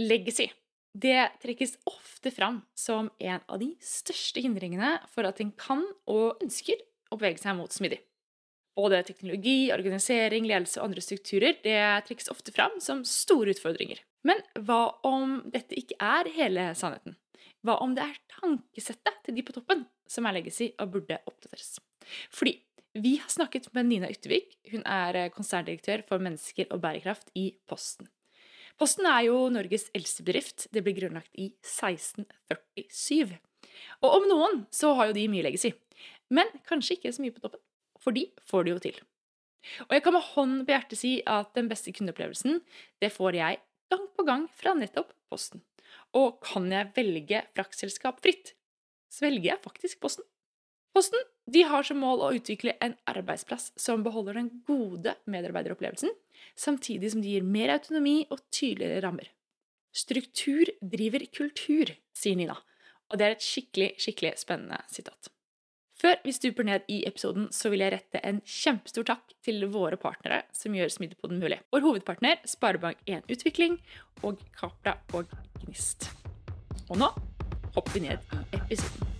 Legacy det trekkes ofte fram som en av de største hindringene for at en kan og ønsker å bevege seg mot smidig. Både teknologi, organisering, ledelse og andre strukturer det trekkes ofte fram som store utfordringer. Men hva om dette ikke er hele sannheten? Hva om det er tankesettet til de på toppen som er legacy og burde oppdateres? Fordi vi har snakket med Nina Yttervik. Hun er konserndirektør for mennesker og bærekraft i Posten. Posten er jo Norges eldste bedrift. Det ble grunnlagt i 1647. Og om noen så har jo de mye legacy. Men kanskje ikke så mye på toppen. For de får det jo til. Og jeg kan med hånd på hjertet si at den beste kundeopplevelsen, det får jeg gang på gang fra nettopp Posten. Og kan jeg velge fraktselskap fritt, så velger jeg faktisk Posten. Posten de har som mål å utvikle en arbeidsplass som beholder den gode medarbeideropplevelsen, samtidig som de gir mer autonomi og tydeligere rammer. Struktur driver kultur, sier Nina, og det er et skikkelig, skikkelig spennende sitat. Før vi stuper ned i episoden, så vil jeg rette en kjempestor takk til våre partnere som gjør Smidepoden mulig. Vår hovedpartner Sparebank1 Utvikling og Capra og Gnist. Og nå hopper vi ned i episoden.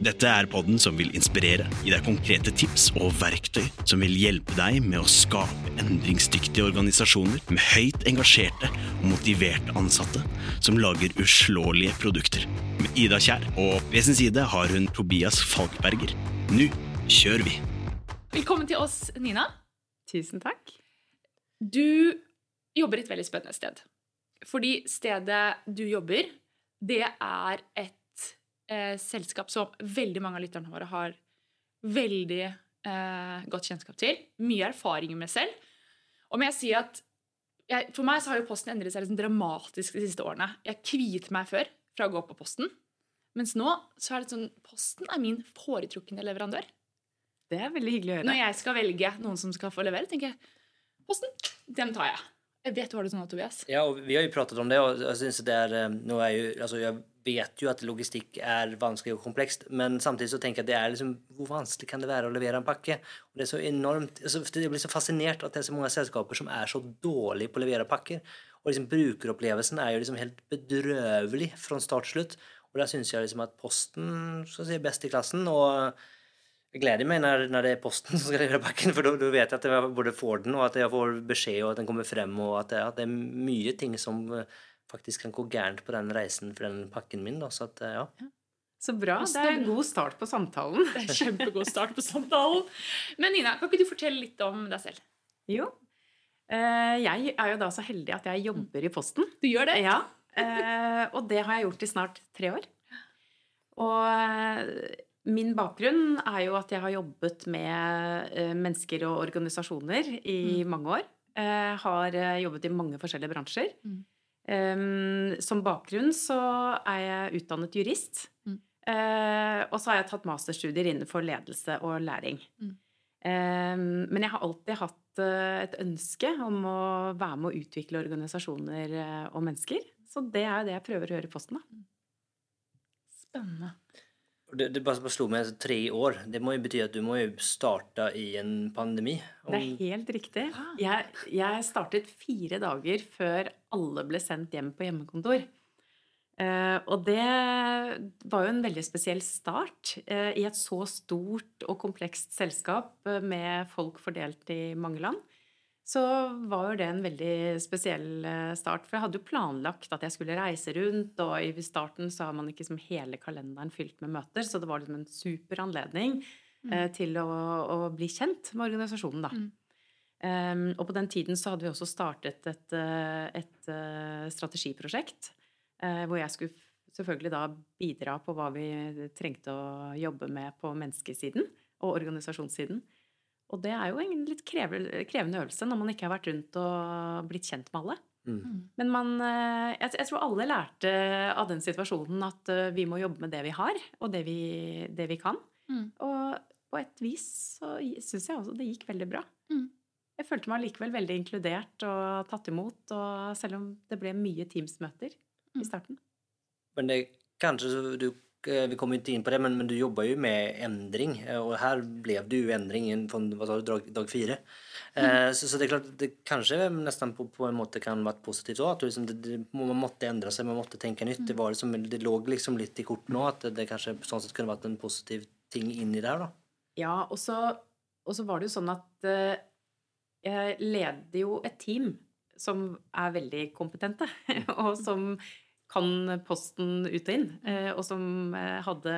Dette er podden som vil inspirere, gi deg konkrete tips og verktøy som vil hjelpe deg med å skape endringsdyktige organisasjoner med høyt engasjerte og motiverte ansatte som lager uslåelige produkter. Med Ida Kjær og ved sin side har hun Tobias Falkberger. Nå kjører vi! Velkommen til oss, Nina. Tusen takk. Du jobber et veldig spennende sted. Fordi stedet du jobber, det er et eh, selskap som veldig mange av lytterne våre har veldig eh, godt kjennskap til. Mye erfaring med selv. Og må jeg si at jeg, For meg så har jo Posten endret seg liksom dramatisk de siste årene. Jeg kviet meg før fra å gå på Posten. Mens nå så er det sånn Posten er min foretrukne leverandør. Det er veldig hyggelig å høre. Når jeg skal velge noen som skal få levere, tenker jeg Posten, den tar jeg. Jeg vet du har det sånn, Tobias. Ja, og vi har jo pratet om det, og jeg synes det er, eh, nå er jo, altså jeg vet jo at logistikk er vanskelig og komplekst, men samtidig så tenker jeg at det er liksom, hvor vanskelig kan det være å levere en pakke? Og det er så enormt, altså, Jeg blir så fascinert at det er så mange selskaper som er så dårlige på å levere pakker. Og liksom brukeropplevelsen er jo liksom helt bedrøvelig fra start til slutt. Og da syns jeg liksom at Posten skal si, er best i klassen. og jeg gleder meg når, når, det er Posten som skal levere pakken, for da vet jeg at jeg både får den, og at jeg får beskjed, og at den kommer frem, og at det, at det er mye ting som faktisk kan gå gærent på den reisen for den pakken min. Da, så at, eh, ja. Så bra. Det er en god start på samtalen. Det er en kjempegod start på samtalen. Men Nina, kan ikke du fortelle litt om deg selv? Jo. Eh, jeg er jo da så heldig at jeg jobber i Posten. Du gjør det? Ja. Og det har jeg gjort i snart tre år. Og Min bakgrunn er jo at jeg har jobbet med eh, mennesker og organisasjoner i mm. mange år. Har eh, jobbet i mange forskjellige bransjer. Mm. Um, som bakgrunn så er jeg utdannet jurist. Mm. Uh, og så har jeg tatt masterstudier innenfor ledelse og læring. Mm. Um, men jeg har alltid hatt uh, et ønske om å være med å utvikle organisasjoner uh, og mennesker. Så det er jo det jeg prøver å gjøre i Posten. da. Spennende. Det, det bare slo meg tre år. Det må jo bety at du må jo starte i en pandemi. Om... Det er helt riktig. Jeg, jeg, startet fire dager før alle ble sendt hjem på hjemmekontor. Uh, og det var jo en veldig spesiell start uh, i et så stort og komplekst selskap uh, med folk fordelt i mange land så var jo det en veldig spesiell eh, start. For jeg hadde jo planlagt at jeg skulle reise rundt, og i starten så har man ikke som hele kalenderen fylt med møter, så det var liksom en super anledning mm. eh, til å, å, bli kjent med organisasjonen, da. Mm. Um, og på den tiden så hadde vi også startet et, eh, et, strategiprosjekt uh, hvor jeg skulle selvfølgelig da bidra på hva vi trengte å jobbe med på menneskesiden og organisasjonssiden. Og det er jo en litt krevende øvelse når man ikke har vært rundt og blitt kjent med alle. Mm. Men man, eh, jeg, tror alle lærte av den situasjonen at uh, vi må jobbe med det vi har, og det vi, det vi kan. Mm. Og på et vis så syns jeg også det gikk veldig bra. Mm. Jeg følte meg likevel veldig inkludert og tatt imot, og selv om det ble mye Teams-møter i mm. starten. Men det kanskje du Eh, vi kommer inte in på det, men, men, du jobbar ju med ändring og och här blev det ju ändring från vad sa du, dag, dag fire. Mm. Eh, så, så, det är klart, det kanske nästan på, på en måte kan vara positivt så At liksom det, det, man måtte endre seg, man måtte tenke nytt. Mm. Det, var liksom, det lå liksom litt i kortene nå at det, kanske sånn sett kunne vært en positiv ting inni der, da. Ja, og så, og så var det jo sånn at uh, jeg leder jo et team som er veldig kompetente, og som kan posten ut og inn, eh, og som eh, hadde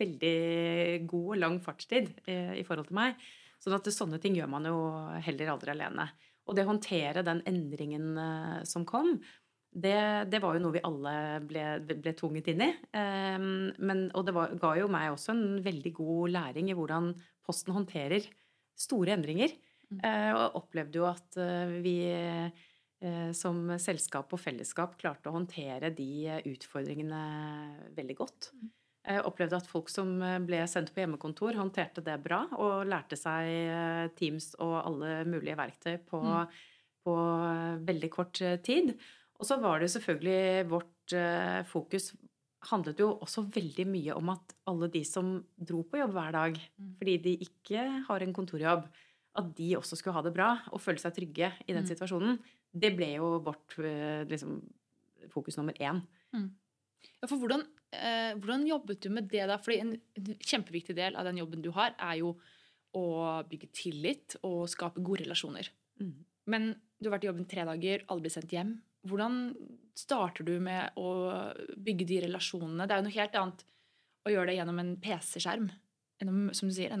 veldig god og lang fartstid eh, i forhold til meg. Sånn at sånne ting gjør man jo heller aldri alene. Og det å håndtere den endringen som kom, det, det, var jo noe vi alle ble, ble tvunget inn i. Men, og det var, ga jo meg også en veldig god læring i hvordan Posten håndterer store endringer. Mm. Og opplevde jo at vi som selskap og fellesskap klarte å håndtere de eh, utfordringene veldig godt. Jeg mm. eh, opplevde at folk som ble sendt på hjemmekontor, håndterte det bra og lærte seg Teams og alle mulige verktøy på, mm. på veldig kort tid. Og så var det selvfølgelig vårt fokus handlet jo også veldig mye om at alle de som dro på jobb hver dag mm. fordi de ikke har en kontorjobb, at de også skulle ha det bra og føle seg trygge i den situasjonen det ble jo vårt eh, liksom, fokus nummer én. Mm. Ja, for hvordan, eh, hvordan, jobbet du med det, da? Fordi en, kjempeviktig del av den jobben du har, er jo å bygge tillit og skape gode relasjoner. Mm. Men du har vært i jobben tre dager, alle blir sendt hjem. Hvordan starter du med å bygge de relasjonene? Det er jo noe helt annet å gjøre det gjennom en PC-skjerm enn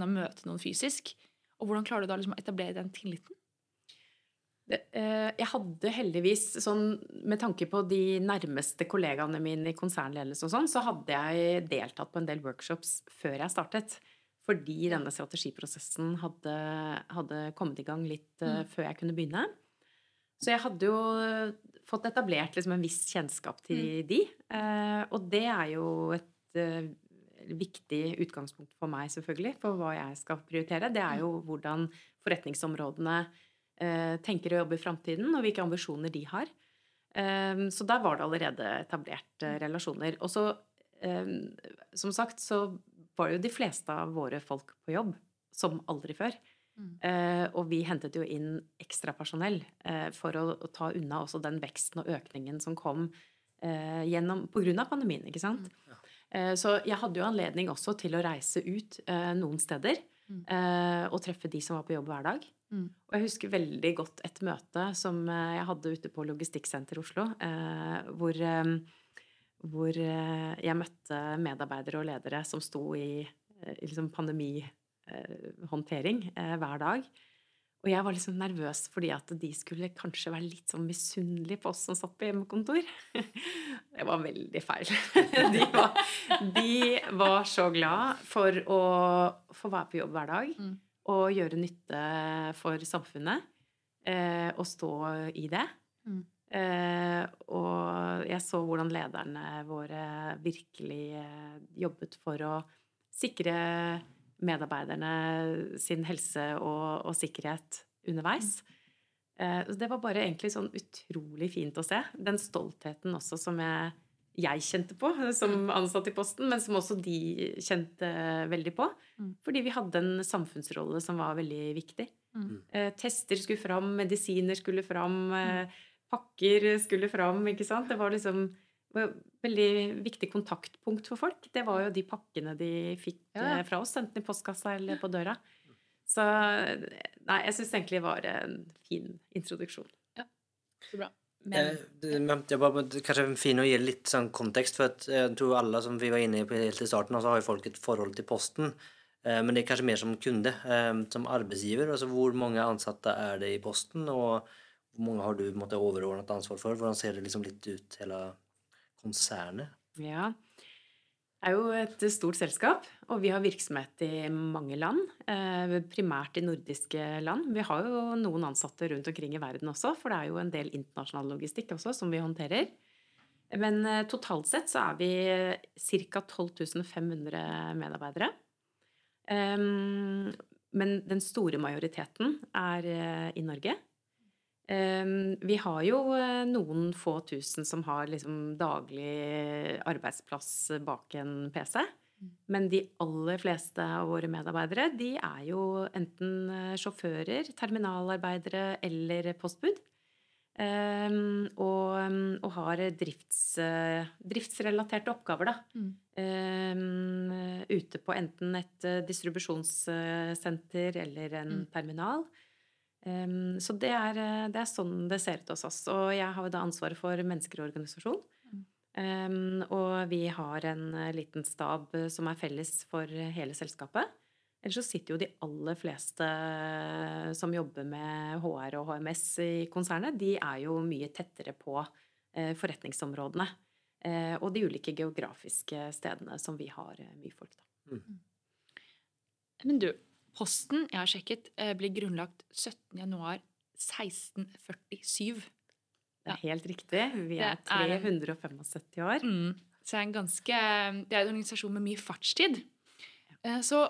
å møte noen fysisk. Og hvordan klarer du da liksom å etablere den tilliten? Eh, jeg hadde heldigvis, sånn, med tanke på de nærmeste kollegaene mine i konsernledelse og sånn, så hadde jeg deltatt på en del workshops før jeg startet. Fordi denne strategiprosessen hadde, hadde kommet i gang litt uh, mm. før jeg kunne begynne. Så jeg hadde jo fått etablert liksom, en viss kjennskap til mm. de. Uh, og det er jo et viktig utgangspunkt for meg, selvfølgelig, for hva jeg skal prioritere. Det er jo hvordan forretningsområdene Eh, tenker å jobbe i framtiden, og hvilke ambisjoner de har. Eh, så der var det allerede etablert eh, relasjoner. Og så, som sagt, så var det jo de fleste av våre folk på jobb som aldri før. Mm. og vi hentet jo inn ekstra personell for å, ta unna også den veksten og økningen som kom gjennom, av pandemien. ikke sant? Mm. Ja. så jeg hadde jo anledning også til å reise ut noen steder mm. og treffe de som var på jobb hver dag. Mm. Og jeg husker veldig godt et møte som eh, jeg hadde ute på Logistikksenter Oslo, eh, hvor, eh, hvor eh, jeg møtte medarbeidere og ledere som sto i, eh, liksom pandemihåndtering eh, hver dag. Og jeg var liksom nervøs fordi at de skulle kanskje være litt sånn misunnelige på oss som satt på hjemmekontor. Det var veldig feil. De var, de var så glad for å få være på jobb hver dag. Mm og gjøre nytte for samfunnet. Eh, og stå i det. Mm. Eh, og jeg så hvordan lederne våre virkelig eh, jobbet for å sikre medarbeiderne sin helse og, og sikkerhet underveis. Mm. det var bare egentlig sånn utrolig fint å se. Den stoltheten også som jeg jeg kjente på som mm. ansatt i Posten, men som også de kjente veldig på. Mm. Fordi vi hadde en samfunnsrolle som var veldig viktig. Mm. Eh, tester skulle fram, medisiner skulle fram, eh, pakker skulle fram. ikke sant? Det var liksom veldig viktig kontaktpunkt for folk. Det var jo de pakkene de fikk ja. eh, fra oss, enten i postkassa eller på døra. Så nei, jeg syns egentlig det var en fin introduksjon. Ja, så bra. Men, eh, det var kanskje fint å gi litt sånn kontekst, for jeg tror alle som vi var inne på helt i starten, så har jo folk et forhold til Posten. Eh, men det er kanskje mer som kunde, eh, som arbeidsgiver. altså Hvor mange ansatte er det i Posten, og hvor mange har du måtte, overordnet ansvar for? Hvordan ser det liksom litt ut, hele konsernet? Ja. Det er jo et stort selskap, og vi har virksomhet i mange land. Eh, primært i nordiske land. Vi har jo noen ansatte rundt omkring i verden også, for det er jo en del internasjonal logistikk også som vi håndterer. Men eh, totalt sett så er vi ca. 12 500 medarbeidere. Ehm, men den store majoriteten er eh, i Norge. Ehm, vi har jo eh, noen få tusen som har liksom daglig arbeidsplass bak en PC. Mm. Men de aller fleste av våre medarbeidere de er jo enten eh, sjåfører, terminalarbeidere eller postbud. Um, og, og, har drifts, driftsrelaterte oppgaver, da. Mm. Ute på enten et distribusjonssenter eller en mm. terminal. Um, så det er, eh, det er, sånn det ser ut hos oss. Og jeg har jo da ansvaret for mennesker og organisasjon. Um, og vi har en eh, liten stab eh, som er felles for hele selskapet. Ellers så sitter jo de aller fleste som jobber med HR og HMS i konsernet, de er jo mye tettere på uh, forretningsområdene. Uh, og de ulike geografiske stedene som vi har mye folk, da. Mm. Men du, Posten jeg har sjekket, eh, ble grunnlagt 17.1.1647. Det er helt riktig. Vi er 375 år. Mm, så det er, en ganske, det er en organisasjon med mye fartstid. Eh, så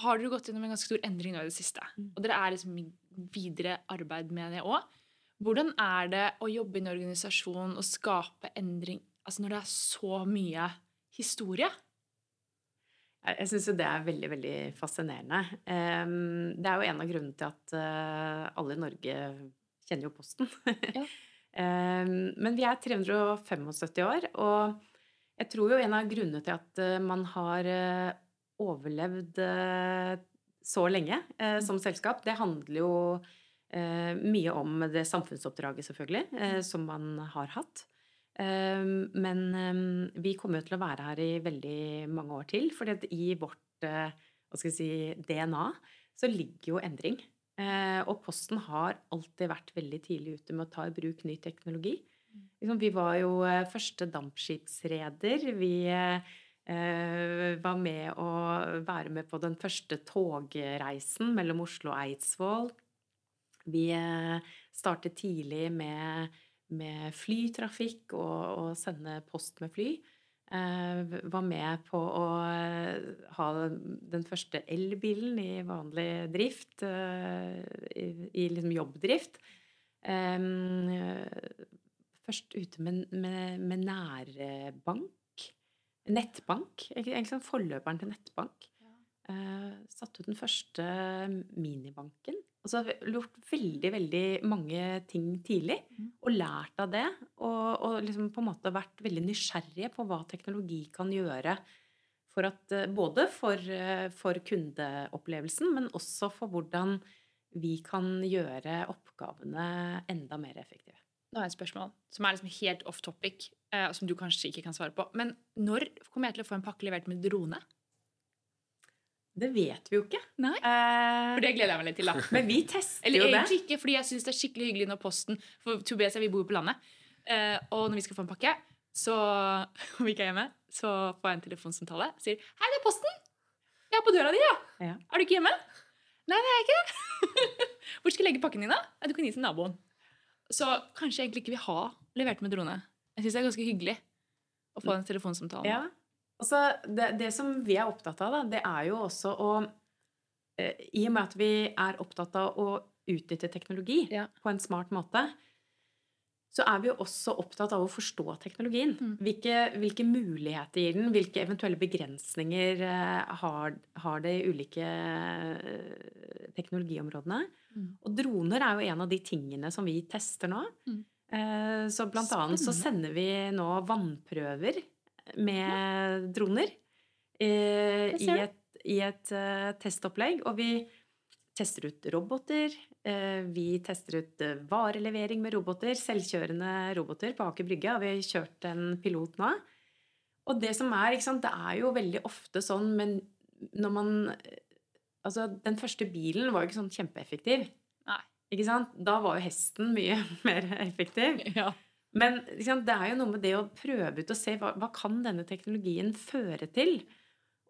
har dere gått gjennom en ganske stor endring nå i det siste. Mm. Og dere er liksom i videre arbeid med det òg. Hvordan er det å jobbe i en organisasjon og skape endring altså når det er så mye historie? Jeg syns jo det er veldig, veldig fascinerende. Det er jo en av grunnene til at eh, alle i Norge kjenner jo Posten. Ja. Men vi er 375 år, og jeg tror jo en av grunnene til at eh, man har eh, overlevd så lenge mm. som selskap, det handler jo mye om det samfunnsoppdraget, selvfølgelig, mm. som man har hatt. Ehm, men ehm, vi kommer jo til å være her i veldig mange år til. For i vårt eh, si, DNA så ligger jo endring. Eh, og Posten har alltid vært veldig tidlig ute med å ta i bruk ny teknologi. Liksom, vi var jo eh, første dampskipsreder. Vi var med å være med på den første togreisen mellom Oslo og Eidsvoll. Vi startet tidlig med med flytrafikk og, og sende post med fly. Eh, var med på å eh, ha den første elbilen i vanlig drift, eh, i, i liksom jobbdrift. Eh, først ute med, med, med nærbank. Nettbank. Egentlig sånn forløperen til nettbank. Ja. Eh, satte ut den første minibanken. Altså gjort veldig, veldig mange ting tidlig. Mm. Og lært av det. Og, og, liksom på en måte vært veldig nysgjerrige på hva teknologi kan gjøre. For at, eh, både for, eh, for kundeopplevelsen, men også for hvordan vi kan gjøre oppgavene enda mer effektive. Nå har jeg et spørsmål som er liksom helt off topic, eh, som du kanskje ikke kan svare på. Men når kommer jeg til å få en pakke levert med drone? Det vet vi jo ikke. Nei, eh, For det gleder jeg meg litt til. da. Men vi tester Eller jo det. egentlig ikke, fordi jeg syns det er skikkelig hyggelig når Posten For Tobias og vi bor på landet. Eh, og når vi skal få en pakke, så om vi ikke er hjemme, så får jeg en telefonsamtale. Sier 'Hei, det er Posten! Jeg er på døra di, ja. ja. Er du ikke hjemme?' 'Nei, det er jeg ikke.' 'Hvor skal jeg legge pakken din, da?' 'Du kan gi til naboen.' Så kanskje jeg egentlig ikke vil ha levert med drone. Jeg syns det er ganske hyggelig å få en telefonsamtale. Ja. Altså, det, det, som vi er opptatt av, da, det er jo også å eh, I og med at vi er opptatt av å utnytte teknologi ja. på en smart måte, så er vi jo også opptatt av å forstå teknologien. Mm. Hvilke, hvilke, muligheter gir den? Hvilke eventuelle begrensninger uh, har, har, det i ulike uh, teknologiområdene? Mm. Og droner er jo en av de tingene som vi tester nå. Mm. Så blant Spennende. annet så sender vi nå vannprøver med droner eh, i et, i et uh, testopplegg. Og vi tester ut roboter. Eh, vi tester ut uh, varelevering med roboter. Selvkjørende roboter på Aker Brygge har vi kjørt en pilot nå. Og det som er, ikke sant, det er jo veldig ofte sånn, men når man Altså, den første bilen var jo ikke sånn kjempeeffektiv. Nei. Ikke sant? Da var jo hesten mye mer effektiv. Ja. Men liksom, det er jo noe med det å prøve ut og se hva, hva kan denne teknologien føre til.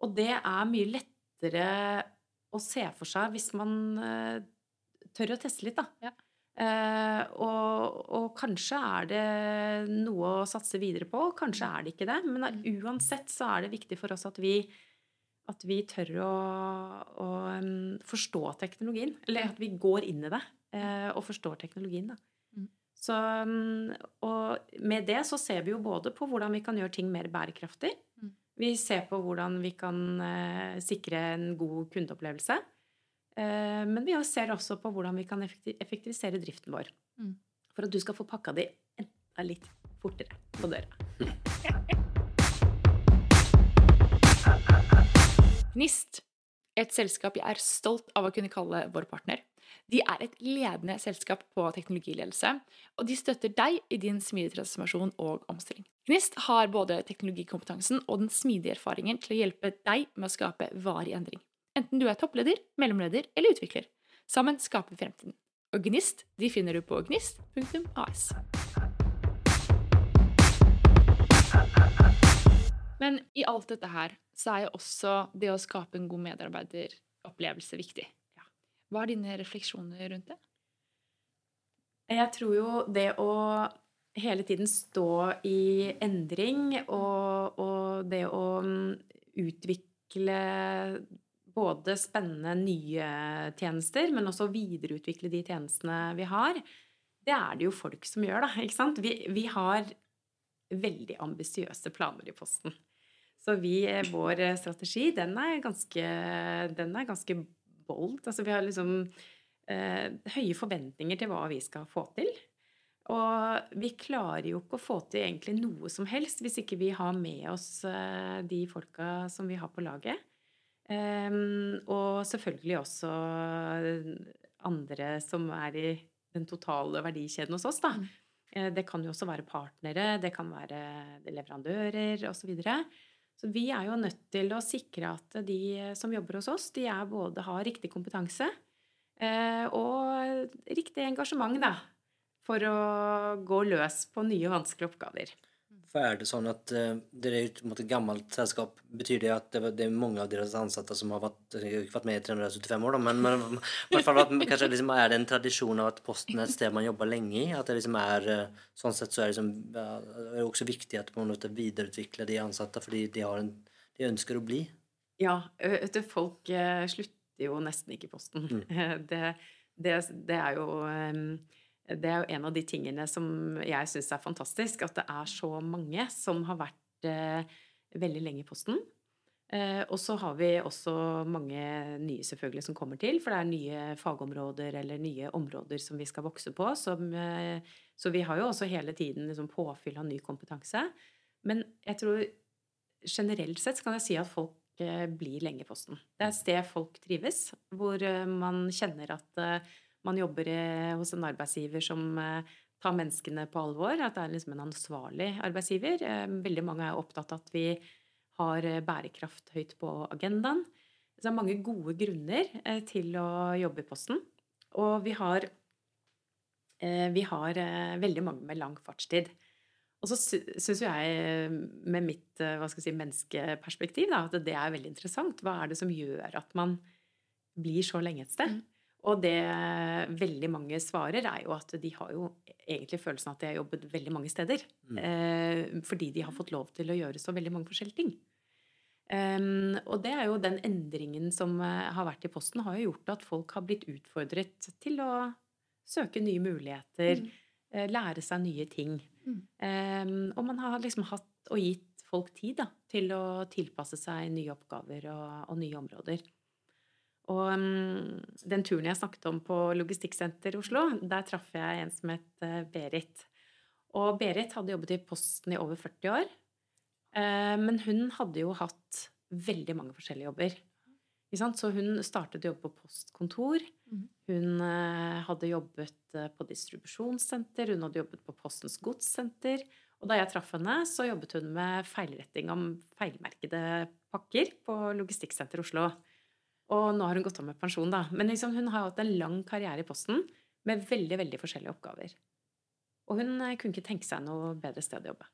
Og det er mye lettere å se for seg hvis man uh, tør å teste litt, da. Ja. Uh, og, og, kanskje er det noe å satse videre på, kanskje er det ikke det. Men uh, uansett så er det viktig for oss at vi, at vi tør å, å um, forstå teknologien. Eller at vi går inn i det og forstår teknologien. da. Så, mm, og med det så ser vi jo både på hvordan vi kan gjøre ting mer bærekraftig. Mm. Vi ser på hvordan vi kan eh, sikre en god kundeopplevelse. Eh, men vi ser også på hvordan vi kan effektivisere driften vår. Mm. For at du skal få pakka de enda litt fortere på døra. Gnist, et selskap jeg er stolt av å kunne kalle vår partner. De er et ledende selskap på teknologiledelse, og de støtter deg i din smidige transformasjon og omstilling. Gnist har både teknologikompetansen og den smidige erfaringen til å hjelpe deg med å skape varig endring. Enten du er toppleder, mellomleder eller utvikler. Sammen skaper vi fremtiden. Og Gnist de finner du på gnist.as. Men i alt dette her så er jo også det å skape en god medarbeideropplevelse viktig. Hva er dine refleksjoner rundt det? Jeg tror jo det å hele tiden stå i endring og, og det å mm, utvikle både spennende nye tjenester, men også videreutvikle de tjenestene vi har, det er det jo folk som gjør, da. Ikke sant? Vi, vi har veldig ambisiøse planer i Posten. Så vi, vår strategi, den er ganske, den er ganske bold. Altså vi har liksom eh, høye forventninger til hva vi skal få til. Og vi klarer jo ikke å få til egentlig noe som helst hvis ikke vi har med oss eh, de folka som vi har på laget. Eh, og selvfølgelig også andre som er i den totale verdikjeden hos oss, da. Mm. Eh, det kan jo også være partnere, det kan være leverandører osv. Så, videre. Så vi er jo nødt til å sikre at de som jobber hos oss, de både har riktig kompetanse eh, og riktig engasjement, da. For å gå løs på nye, vanskelige oppgaver. For er det sånn at uh, dere er et gammelt selskap, betyr det at det, det, er mange av deres ansatte som har vært, vært med i 375 år, da, men, men, men fall at, kanskje liksom, er det en tradisjon av at Posten er et sted man jobber lenge i? At det liksom er uh, Sånn sett så er det, liksom, uh, er det også viktig at man videreutvikler de ansatte fordi de, har en, de ønsker å bli? Ja, vet du, folk slutter jo nesten ikke i Posten. Mm. Det, det, det, er jo um, det er jo en av de tingene som jeg syns er fantastisk. At det er så mange som har vært eh, veldig lenge i Posten. Eh, og så har vi også mange nye selvfølgelig som kommer til, for det er nye fagområder eller nye områder som vi skal vokse på. Som, eh, så vi har jo også hele tiden liksom, påfyll av ny kompetanse. Men jeg tror generelt sett kan jeg si at folk eh, blir lenge i Posten. Det er et sted folk trives, hvor eh, man kjenner at eh, man jobber hos en arbeidsgiver som eh, tar menneskene på alvor. At det er liksom en ansvarlig arbeidsgiver. Eh, veldig mange er opptatt av at vi har eh, bærekraft høyt på agendaen. Så det er mange gode grunner til å jobbe i Posten. Og vi har, vi har veldig mange med lang fartstid. Og så syns jeg, med mitt si, menneskeperspektiv, da, at det er veldig interessant. Hva er det som gjør at man blir så lenge et sted? Mm. Og det veldig mange svarer, er jo at de har jo egentlig følelsen av at de har jobbet veldig mange steder. Mm. Eh, fordi de har fått lov til å gjøre så veldig mange forskjellige ting. Um, og det er jo den endringen som uh, har vært i Posten, har jo gjort at folk har blitt utfordret til å søke nye muligheter, mm. uh, lære seg nye ting. Mm. Um, og man har liksom hatt og gitt folk tid da, til å tilpasse seg nye oppgaver og, og nye områder. Og um, den turen jeg snakket om på Logistikksenter Oslo, der traff jeg en som het uh, Berit. Og Berit hadde jobbet i Posten i over 40 år. Uh, men hun hadde jo hatt veldig mange forskjellige jobber. Så hun startet å jobbe på postkontor. Mm. Hun uh, hadde jobbet på distribusjonssenter, hun hadde jobbet på Postens godssenter. Og da jeg traff henne, så jobbet hun med feilretting om feilmerkede pakker på Logistikksenter Oslo. Og nå har hun gått av med pensjon, da. Men liksom, hun har hatt en lang karriere i Posten med veldig, veldig forskjellige oppgaver. Og hun eh, kunne ikke tenke seg noe bedre sted å jobbe.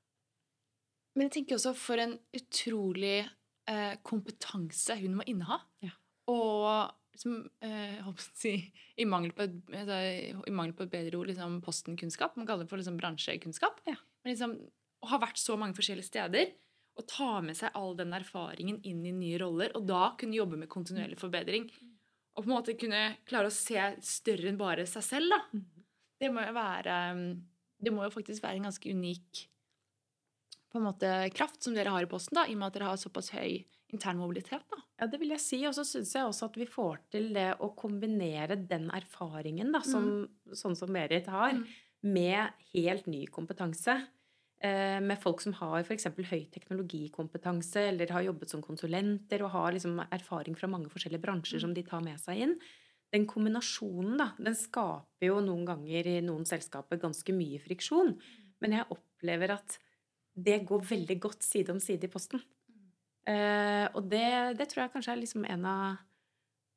Men jeg tenker også for en utrolig eh, kompetanse hun må inneha. Ja. Og som, eh, si, i, mangel på et, altså, i mangel på et bedre ord, liksom postenkunnskap. Man kaller det for liksom, bransjekunnskap. Ja. Men liksom, å ha vært så mange forskjellige steder og ta med seg all den erfaringen inn i nye roller, og da kunne jobbe med kontinuerlig forbedring. Og på en måte kunne klare å se større enn bare seg selv, da. Det må jo være Det må jo faktisk være en ganske unik på en måte kraft som dere har i posten, da, i og med at dere har såpass høy intern mobilitet. da. Ja, det vil jeg si. Og så syns jeg også at vi får til det å kombinere den erfaringen da, som, sånn som Berit har, Mm. med helt ny kompetanse. Eh, med folk som har f.eks. høy teknologikompetanse, eller har jobbet som konsulenter og har liksom erfaring fra mange forskjellige bransjer som de tar med seg inn. Den kombinasjonen da, den skaper jo noen ganger i noen selskaper ganske mye friksjon. Men jeg opplever at det går veldig godt side om side i posten. Eh, og det, det tror jeg kanskje er liksom en av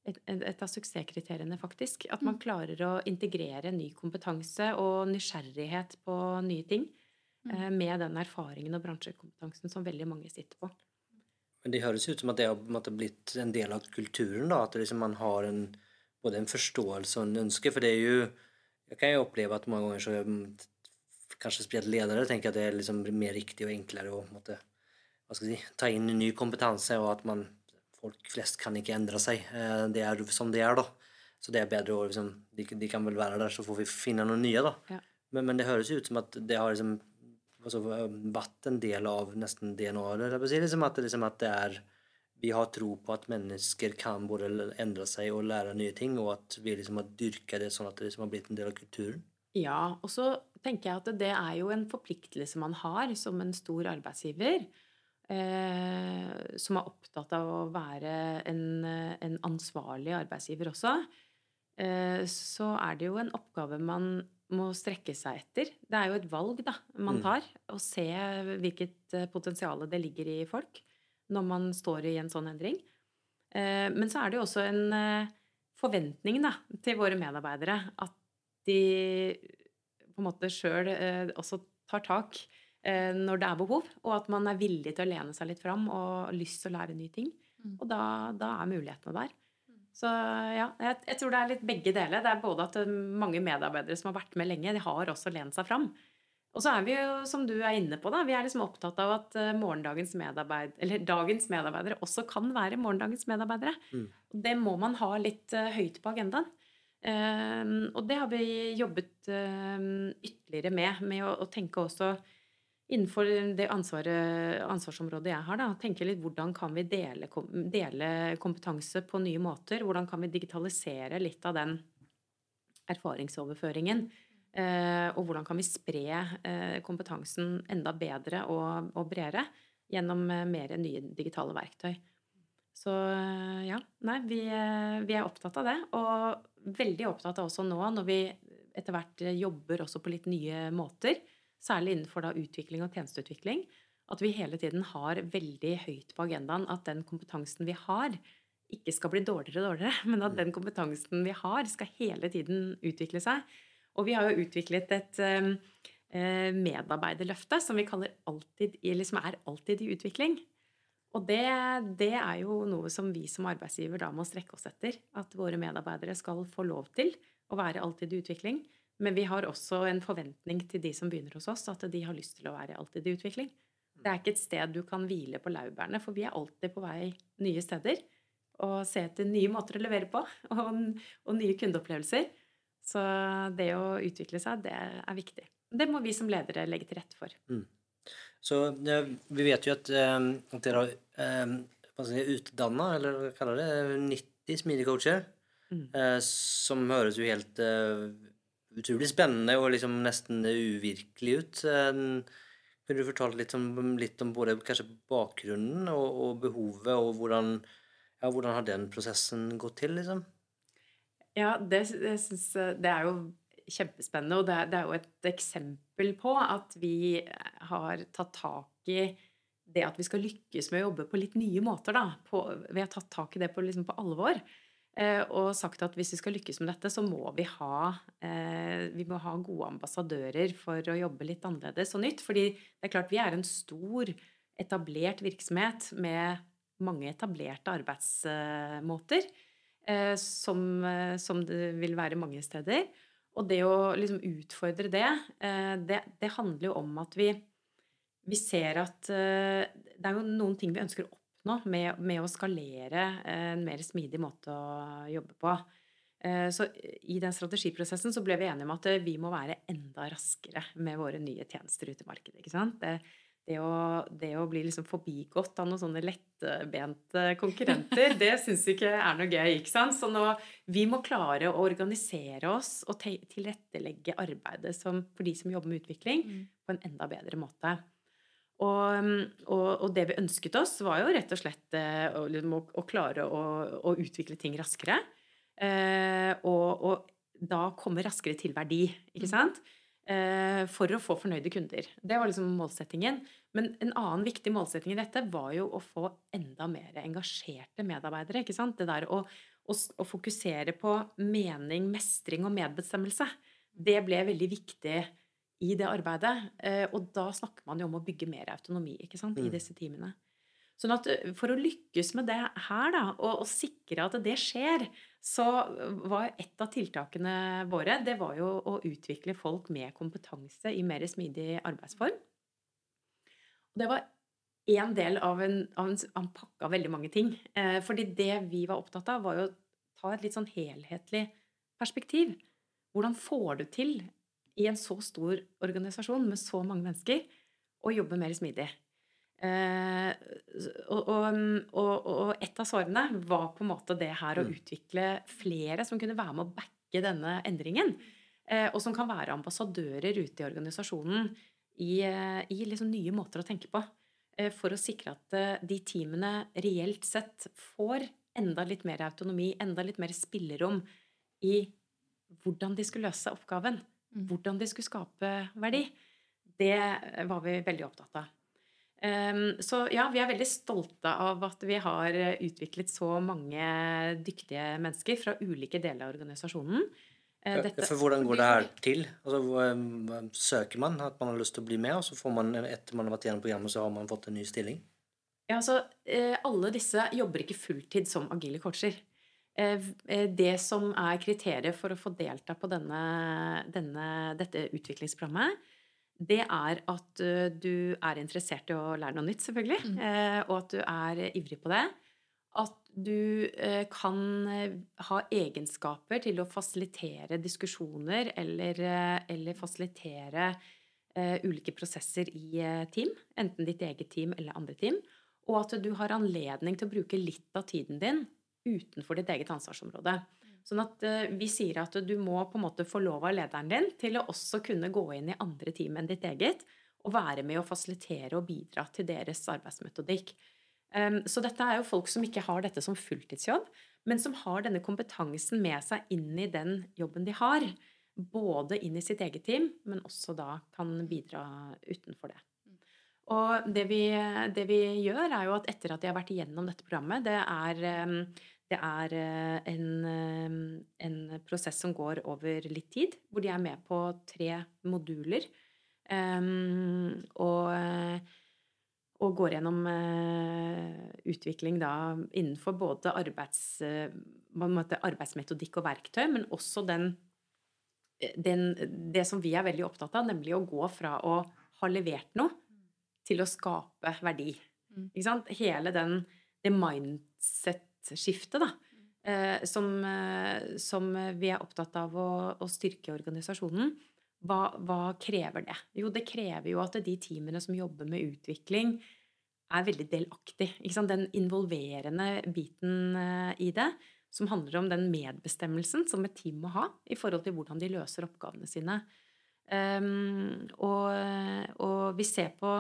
et, et av suksesskriteriene, faktisk. At man klarer å integrere ny kompetanse og nysgjerrighet på nye ting med den erfaringen og bransjekompetansen som veldig mange sitter på. Men det høres ut som at det har blitt en del av kulturen. da, At liksom man har en, både en forståelse og en ønske. For det er jo Jeg kan jo oppleve at mange ganger så mm, kanskje spesielt ledere tenker at det er liksom mer riktig og enklere å måtte, si, ta inn ny kompetanse, og at man folk flest kan ikke endre seg. Eh, Det er som det er, da. Så det er bedre å liksom De, de kan vel være der, så får vi finne noen nye, da. Ja. Men, men det høres ut som at det har liksom altså, vært en del av nesten jeg si, Liksom at, liksom at det er Vi har tro på at mennesker kan både endre seg og lære nye ting, og at vi liksom har dyrka det sånn at det liksom har blitt en del av kulturen. Ja, og så tenker jeg at det er jo en forpliktelse man har som en stor arbeidsgiver. Eh, som er opptatt av å være en, eh, en ansvarlig arbeidsgiver også. Eh, så er det jo en oppgave man må strekke seg etter. Det er jo et valg da, man Mm. tar. Å se hvilket eh, potensial det ligger i folk når man står i en sånn endring. Eh, men så er det jo også en eh, forventning da, til våre medarbeidere at de på en måte sjøl også tar tak når det er behov, og at man er villig til å lene seg litt fram og har lyst til å lære nye ting. Mm. Og da, da er mulighetene der. Så ja, jeg, jeg tror det er litt begge deler. Det er både at eh, mange medarbeidere som har vært med lenge, de har også lent seg fram. Og så er vi jo, som du er inne på, da, vi er liksom opptatt av at eh, morgendagens medarbeid, eller dagens medarbeidere også kan være morgendagens medarbeidere. Mm. Det må man ha litt eh, høyt på agendaen. Og det har vi jobbet ytterligere med, med å tenke også innenfor det ansvaret, ansvarsområdet jeg har, da, tenke litt hvordan kan vi dele, dele kompetanse på nye måter? Hvordan kan vi digitalisere litt av den erfaringsoverføringen? Eh, og hvordan kan vi spre eh, kompetansen enda bedre og, og bredere gjennom eh, mer nye digitale verktøy? Så eh, ja, nei, vi, eh, vi er opptatt av det. Og veldig opptatt av også nå, når vi etter hvert jobber også på litt nye måter, særlig innenfor da utvikling og tjenesteutvikling, at vi hele tiden har veldig høyt på agendaen at den kompetansen vi har, ikke skal bli dårligere og dårligere, men at den kompetansen vi har, skal hele tiden utvikle seg. Og vi har jo utviklet et eh, eh, medarbeiderløfte som vi kaller alltid, eller som er alltid i utvikling. Og det, det er jo noe som vi som arbeidsgiver da må strekke oss etter. At våre medarbeidere skal få lov til å være alltid i utvikling. Men vi har også en forventning til de som begynner hos oss, at de har lyst til å være alltid i utvikling. Det er ikke et sted du kan hvile på laurbærene, for vi er alltid på vei nye steder. Og se etter nye måter å levere på, og, og nye kundeopplevelser. Så det å utvikle seg, det er viktig. Det må vi som ledere legge til rette for. Så eh, vi vet jo at, eh, at dere har eh, si, utdanna, eller hva kaller det, 90 smidigcoacher. Mm. Eh, som høres jo helt eh, utrolig spennende og liksom nesten uvirkelig ut. Kunne du fortalt litt om, litt om både bakgrunnen og, og behovet, og hvordan, ja, hvordan har den prosessen gått til, liksom? Ja, det, synes, det er jo kjempespennende, og det er, det er jo et eksempel på at vi har tatt tak i det at vi skal lykkes med å jobbe på litt nye måter, da. På, vi har tatt tak i det på, liksom på alvor. Eh, og sagt at hvis vi skal lykkes med dette, så må vi ha, eh, vi må ha gode ambassadører for å jobbe litt annerledes og nytt. Fordi det er klart vi er en stor, etablert virksomhet med mange etablerte arbeidsmåter. Eh, som, som det vil være mange steder. Og det å liksom utfordre det, det, det handler jo om at vi, vi ser at det er jo noen ting vi ønsker å oppnå med, med, å skalere en mer smidig måte å jobbe på. Så i den strategiprosessen så ble vi enige om at vi må være enda raskere med våre nye tjenester ute i markedet. ikke sant? Det, det å, det å, bli liksom forbigått av noen sånne lettbente konkurrenter, det syns ikke er noe gøy. ikke sant? Så nå, vi må klare å organisere oss og tilrettelegge arbeidet som, for de som jobber med utvikling, mm. på en enda bedre måte. Og, og, og, det vi ønsket oss, var jo rett og slett eh, å, liksom, å, å klare å, å, utvikle ting raskere. Eh, og, og, da komme raskere til verdi, ikke mm. sant? Eh, for å få fornøyde kunder. Det var liksom målsettingen. Men en annen viktig målsetting i dette var jo å få enda mer engasjerte medarbeidere. ikke sant? Det der å, å fokusere på mening, mestring og medbestemmelse. Det ble veldig viktig i det arbeidet. Eh, og da snakker man jo om å bygge mer autonomi ikke sant, i mm. disse teamene. Sånn at eh, For å lykkes med det her, da, og, og, sikre at det skjer, så var et av tiltakene våre det var jo å utvikle folk med kompetanse i mer smidig arbeidsform. Og det var én del av en, av en, pakke av veldig mange ting. Eh, fordi det vi var opptatt av, var jo å ta et litt sånn helhetlig perspektiv. Hvordan får du til i en så stor organisasjon med så mange mennesker å jobbe mer smidig? Eh, og, og, og, et av svarene var på en måte det her å mm. utvikle flere som kunne være med å backe denne endringen. Eh, og som kan være ambassadører ute i organisasjonen i, eh, i liksom nye måter å tenke på. Eh, for å sikre at de teamene reelt sett får enda litt mer autonomi, enda litt mer spillerom i hvordan de skulle løse oppgaven. Mm. Hvordan de skulle skape verdi. Det var vi veldig opptatt av. Um, så ja, vi er veldig stolte av at vi har utviklet så mange dyktige mennesker fra ulike deler av organisasjonen. Eh, dette, for hvordan går det her til? Altså, søker man at man har lyst til å bli med, og så får man etter man har vært gjennom programmet, så har man fått en ny stilling? Ja, altså, eh, Alle disse jobber ikke fulltid som agile coacher. Eh, det som er kriteriet for å få delta på denne, denne, dette utviklingsprogrammet, det er at du er interessert i å lære noe nytt, selvfølgelig. Mm. Og at du er ivrig på det at du eh, kan eh, ha egenskaper til å fasilitere diskusjoner eller, eh, eller fasilitere ulike prosesser i team, enten ditt eget team eller andre team, og at du har anledning til å bruke litt av tiden din utenfor ditt eget ansvarsområde. Sånn at vi sier at du må på en måte av lederen din til å også kunne gå inn i andre team enn ditt eget, og være med å fasilitere og bidra til deres arbeidsmetodikk. Så dette er jo folk som ikke har dette som fulltidsjobb, men som har denne kompetansen med seg inn i den jobben de har. Både inn i sitt eget team, men også da kan bidra utenfor det. Og det vi, det vi gjør, er jo at etter at de har vært igjennom dette programmet Det er, det er eh, en, en prosess som går over litt tid, hvor de er med på tre moduler. og og går gjennom eh, utvikling da innenfor både arbeids, eh, arbeidsmetodikk og verktøy, men også den, den, det som vi er veldig opptatt av, nemlig å gå fra å ha levert noe til å skape verdi. Mm. Ikke sant? Hele den, det mindset-skiftet, da. Eh, som, eh, som, vi er opptatt av å, å styrke organisasjonen. Hva, hva, krever det? Jo, det krever jo at de teamene som jobber med utvikling, er veldig delaktig. Den involverende biten eh, i det, som handler om den medbestemmelsen som et team må ha i forhold til hvordan de løser oppgavene sine. Um, og, og, vi ser på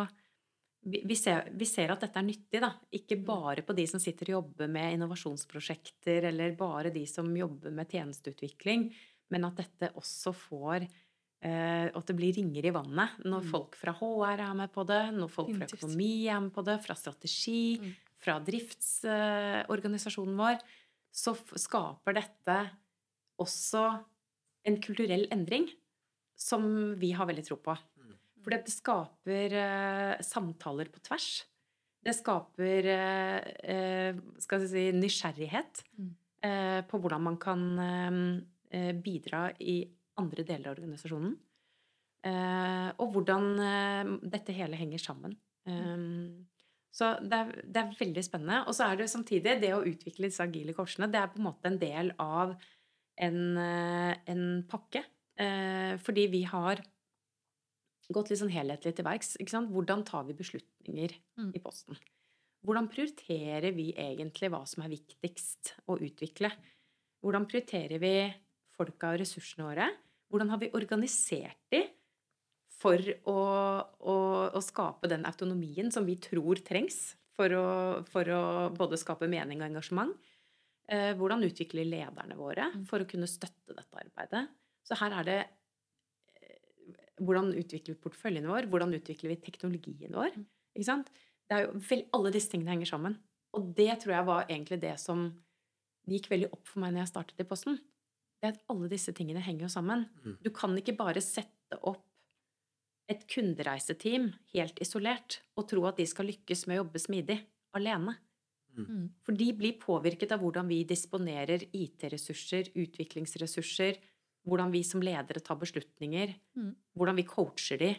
vi ser, vi ser, at dette er nyttig, da. Ikke bare på de som sitter og jobber med innovasjonsprosjekter, eller bare de som jobber med tjenesteutvikling, men at dette også får eh, at det blir ringer i vannet når mm. folk fra HR er med på det, når folk fra økonomi er med på det, fra strategi, mm. fra driftsorganisasjonen eh, vår. så skaper dette også en kulturell endring som vi har veldig tro på. Fordi det skaper eh, samtaler på tvers. Det skaper eh, eh, skal jeg si, nysgjerrighet Mm. eh, på hvordan man kan eh, eh, bidra i andre deler av organisasjonen. Eh, og hvordan dette hele henger sammen. Um, så det er, det er veldig spennende. Og så er det samtidig det å utvikle disse agile korsene. Det er på en måte en del av en, en pakke. Eh, fordi vi har gått litt sånn helhetlig til verks. Hvordan tar vi beslutninger Mm. i posten? Hvordan prioriterer vi egentlig hva som er viktigst å utvikle? Hvordan prioriterer vi folka og ressursene våre? Hvordan har vi organisert de for å, å, å skape den autonomien som vi tror trengs for å, for å både skape mening og engasjement? Eh, hvordan utvikler lederne våre for å kunne støtte dette arbeidet? Så her er det hvordan utvikler vi porteføljen vår? Hvordan utvikler vi teknologien vår? Ikke sant? Det er jo vel, alle disse tingene henger sammen. Og det tror jeg var egentlig det som gikk veldig opp for meg når jeg startet i Posten. Det er at alle disse tingene henger jo sammen. Mm. Du kan ikke bare sette opp et kundereiseteam helt isolert og tro at de skal lykkes med å jobbe smidig alene. Mm. For de blir påvirket av hvordan vi disponerer IT-ressurser, utviklingsressurser, hvordan vi som ledere tar beslutninger, Mm. hvordan vi coacher de,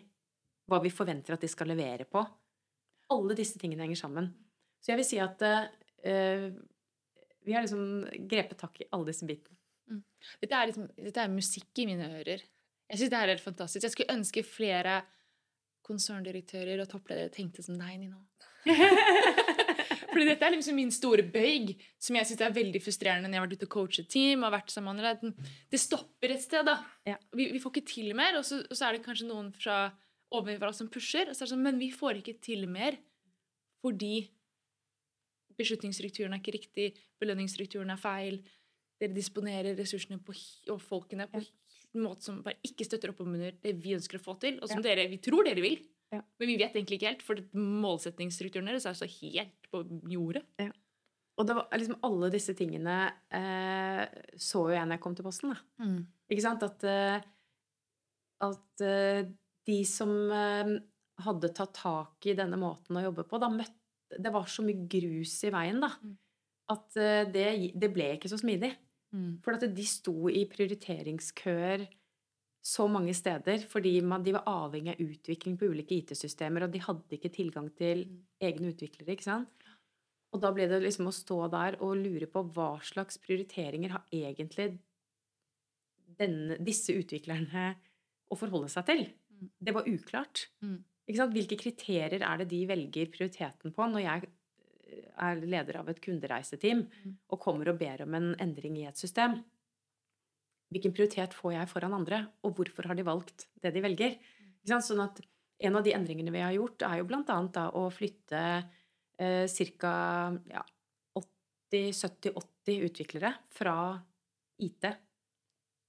hva vi forventer at de skal levere på. Alle disse tingene henger sammen. Så jeg vil si at uh, vi har liksom grepet tak i alle disse bitene. Dette er, liksom, dette er musikk i mine ører. Jeg syns det er helt fantastisk. Jeg skulle ønske flere konserndirektører og toppledere tenkte som deg, Nina. Fordi dette er liksom min store bøyg, som jeg syns er veldig frustrerende når jeg har vært ute og coachet team. og vært sammen med andre. Det stopper et sted, da. Ja. Vi, vi får ikke til mer, og så, og så er det kanskje noen fra ovenfra som pusher. Og så er det sånn, men vi får ikke til mer fordi beslutningsstrukturen er ikke riktig, belønningsstrukturen er feil. Dere disponerer ressursene på, og folkene på en måte som bare ikke støtter opp om under det vi ønsker å få til, og som dere, vi tror dere vil. Ja. Men vi vet egentlig ikke helt, for målsettingsstrukturen deres er så helt på jordet. Og det var liksom alle disse tingene eh, så jo jeg når jeg kom til Posten. da. Ikke sant? At, eh, at eh, de som eh, hadde tatt tak i denne måten å jobbe på, da møtte Det var så mye grus i veien, da. Mm. At det, det ble ikke så smidig. Mm. For at de sto i prioriteringskøer så mange steder fordi man, de var avhengig av utvikling på ulike IT-systemer, og de hadde ikke tilgang til Mm. egne utviklere. ikke sant? Og da ble det liksom å stå der og lure på hva slags prioriteringer har egentlig denne, disse utviklerne å forholde seg til. Mm. Det var uklart. Mm. Hvilke kriterier er det de velger prioriteten på når jeg eh, er leder av et kundereiseteam og kommer og ber om en endring i et system? Hvilken prioritet får jeg foran andre, og hvorfor har de valgt det de velger? Sånn at en av de endringene vi har gjort, er jo annet å flytte eh, ca. Ja, 80-70-80 utviklere fra IT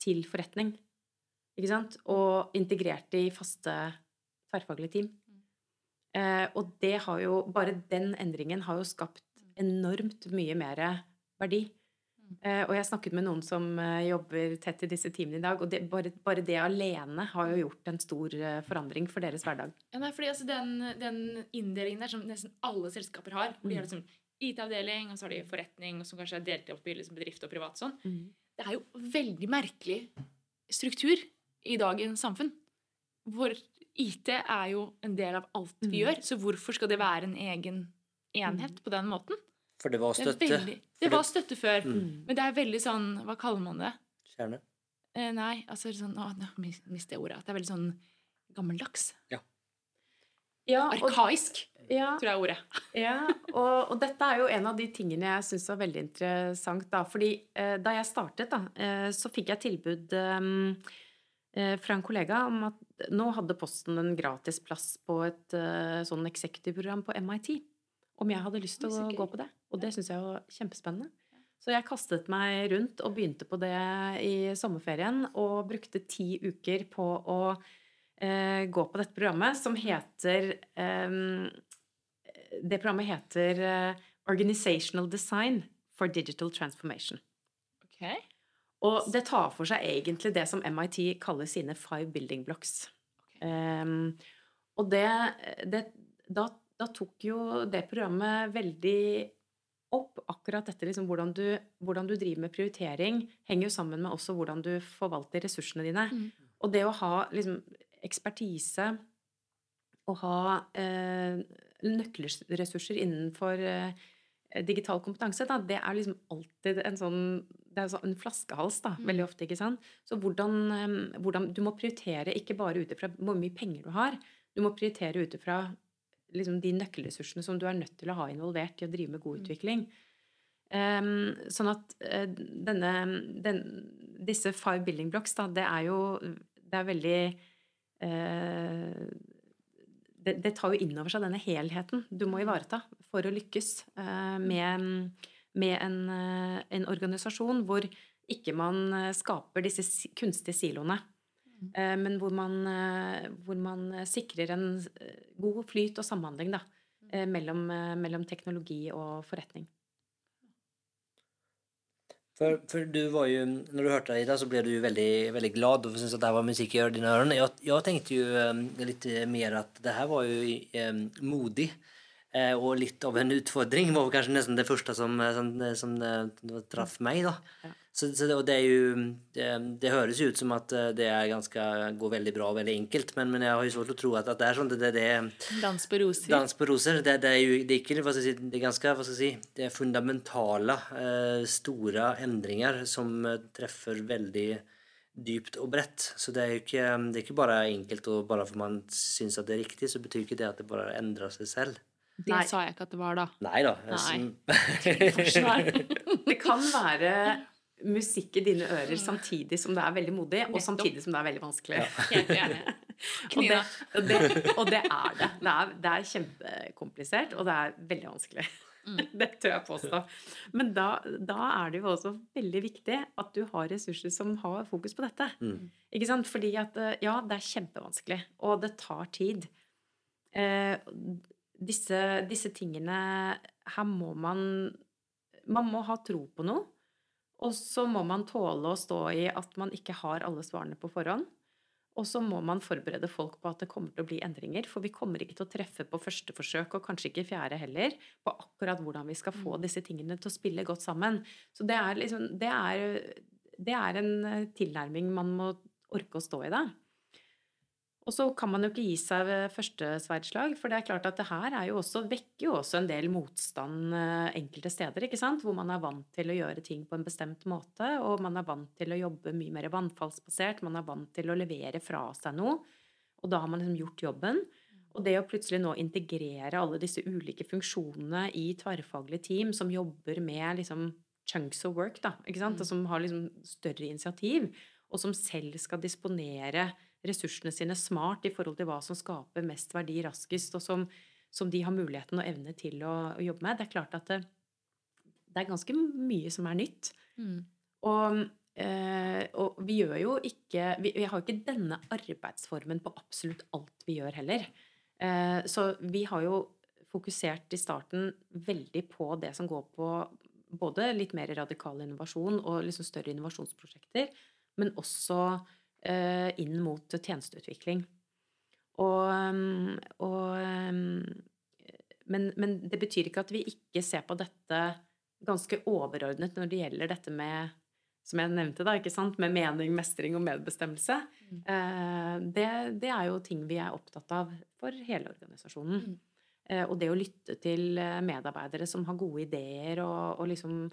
til forretning. Ikke sant? Og integrert i faste tverrfaglige team. Eh, og det har jo Bare den endringen har jo skapt enormt mye mer verdi. Eh, og jeg snakket med noen som eh, jobber tett i disse teamene i dag, og det, bare, bare det alene har jo gjort en stor eh, forandring for deres hverdag. Ja, nei, fordi altså den, den inndelingen der som nesten alle selskaper har, hvor de har liksom IT-avdeling, og så har de forretning, og som kanskje er delt opp i liksom bedrift og privat sånn, det er jo veldig merkelig struktur i dagens samfunn. Hvor IT er jo en del av alt vi Mm. gjør, så hvorfor skal det være en egen enhet på den måten? For det var Det, støtte. veldig, det var støtte før, Mm. men det er veldig sånn Hva kaller man det? Kjerne. Eh, nei, altså sånn Å, nå mister jeg ordet. At det er veldig sånn gammeldags. Ja, ja Arkaisk, ja, tror jeg er ordet. Ja, og, og dette er jo en av de tingene jeg syns var veldig interessant. da, fordi eh, da jeg startet, da, eh, så fikk jeg tilbud eh, eh, fra en kollega om at nå hadde Posten en gratis plass på et eh, sånn executive-program på MIT. Om jeg hadde lyst til å gå på det. Og det syns jeg var kjempespennende. Så jeg kastet meg rundt og begynte på det i sommerferien, og brukte ti uker på å eh, gå på dette programmet, som heter eh, Det programmet heter eh, Organizational Design for Digital Transformation. Okay. Og det tar for seg egentlig det som MIT kaller sine five building blocks. Okay. Um, og det, det da, da tok jo det programmet veldig opp akkurat dette liksom, hvordan, du, hvordan du driver med prioritering, henger jo sammen med også hvordan du forvalter ressursene dine. Mm. Og det å ha liksom, ekspertise og ha eh, nøkkelressurser innenfor eh, digital kompetanse, da, det er liksom alltid en sånn det er sånn en flaskehals, da, Mm. veldig ofte. ikke sant? Så hvordan, eh, hvordan Du må prioritere ikke bare ut ifra hvor mye penger du har. Du må prioritere ut ifra liksom, de nøkkelressursene som du er nødt til å ha involvert i å drive med god Mm. utvikling. Um, sånn at eh, denne, den, disse five building blocks, da, det er jo Det er veldig uh, det, det tar jo inn over seg denne helheten du må ivareta for å lykkes uh, med, med en, uh, en organisasjon hvor ikke man skaper disse kunstige siloene. Eh, men hvor man, eh, hvor man eh, sikrer en god flyt og samhandling da, eh, mellom, mellom teknologi og forretning. For, for, du var jo, når du hörde Ida så ble du veldig, veldig väldigt glad og syntes at det var musikk i dine ørene. Jeg, jeg tenkte jo litt mer at det her var jo eh, modig og litt av en utfordring var kanskje nesten det første som, som, som traff meg. da. Ja. Så, så det, och det är ju, det, det høres jo ut som att eh, det är ganska, går veldig bra og veldig enkelt men, men jeg har jo svårt å tro at, at det er sånn. det, det är Dans på roser. Dans på roser, det, det er jo det er ikke, hva skal jeg si, det er ganske hva skal jeg si, det er fundamentale, eh, store endringer som eh, treffer veldig dypt og bredt. Så det er jo ikke, det er ikke bare enkelt, og bare for man syns at det er riktig, så betyr ikke det at det bare endrer seg selv. Det Nei. sa jeg ikke at det var, da. Nei da. Nei. Det kan være musikk i dine ører samtidig som det er veldig modig, og samtidig som det er veldig vanskelig. Ja. Og det, og, det, og det er det. Det er, det er kjempekomplisert, og det er veldig vanskelig. Det tør jeg påstå. Men da, da er det jo også veldig viktig at du har ressurser som har fokus på dette. Mm. Ikke sant? Fordi at eh, ja, det er kjempevanskelig, og det tar tid. Eh, disse, disse tingene Her må man Man må ha tro på noe. Og så må man tåle å stå i at man ikke har alle svarene på forhånd. Og så må man forberede folk på at det kommer til å bli endringer. For vi kommer ikke til å treffe på første forsøk, og kanskje ikke fjerde heller, på akkurat hvordan vi skal få disse tingene til å spille godt sammen. Så det er liksom Det er, det er en eh, tilnærming man må orke å stå i, da. Og så kan man jo ikke gi seg ved første sverdslag, for det er klart at det her er jo også, vekker jo også en del motstand eh, enkelte steder, ikke sant? hvor man er vant til å gjøre ting på en bestemt måte, og man er vant til å jobbe mye mer vannfallsbasert, man er vant til å levere fra seg noe, og da har man liksom gjort jobben. Og det å plutselig nå integrere alle disse ulike funksjonene i tverrfaglige team som jobber med liksom chunks of work, da, ikke sant? og som har liksom større initiativ, og som selv skal disponere ressursene sine smart i forhold til hva som skaper mest verdi raskest, og som, som de har muligheten og evne til å, å jobbe med. Det er klart at det, det er ganske mye som er nytt. Mm. Og, eh, og vi gjør jo ikke vi, vi har ikke denne arbeidsformen på absolutt alt vi gjør heller. Eh, så vi har jo fokusert i starten veldig på det som går på både litt mer radikal innovasjon og liksom større innovasjonsprosjekter, men også inn mot tjenesteutvikling. Og, um, og um, men, men det betyr ikke at vi ikke ser på dette ganske overordnet når det gjelder dette med som jeg nevnte, da, ikke sant? med mening, mestring og medbestemmelse. Mm. Eh, det, det er jo ting vi er opptatt av for hele organisasjonen. Mm. Eh, og det å lytte til eh, medarbeidere som har gode ideer, og, og liksom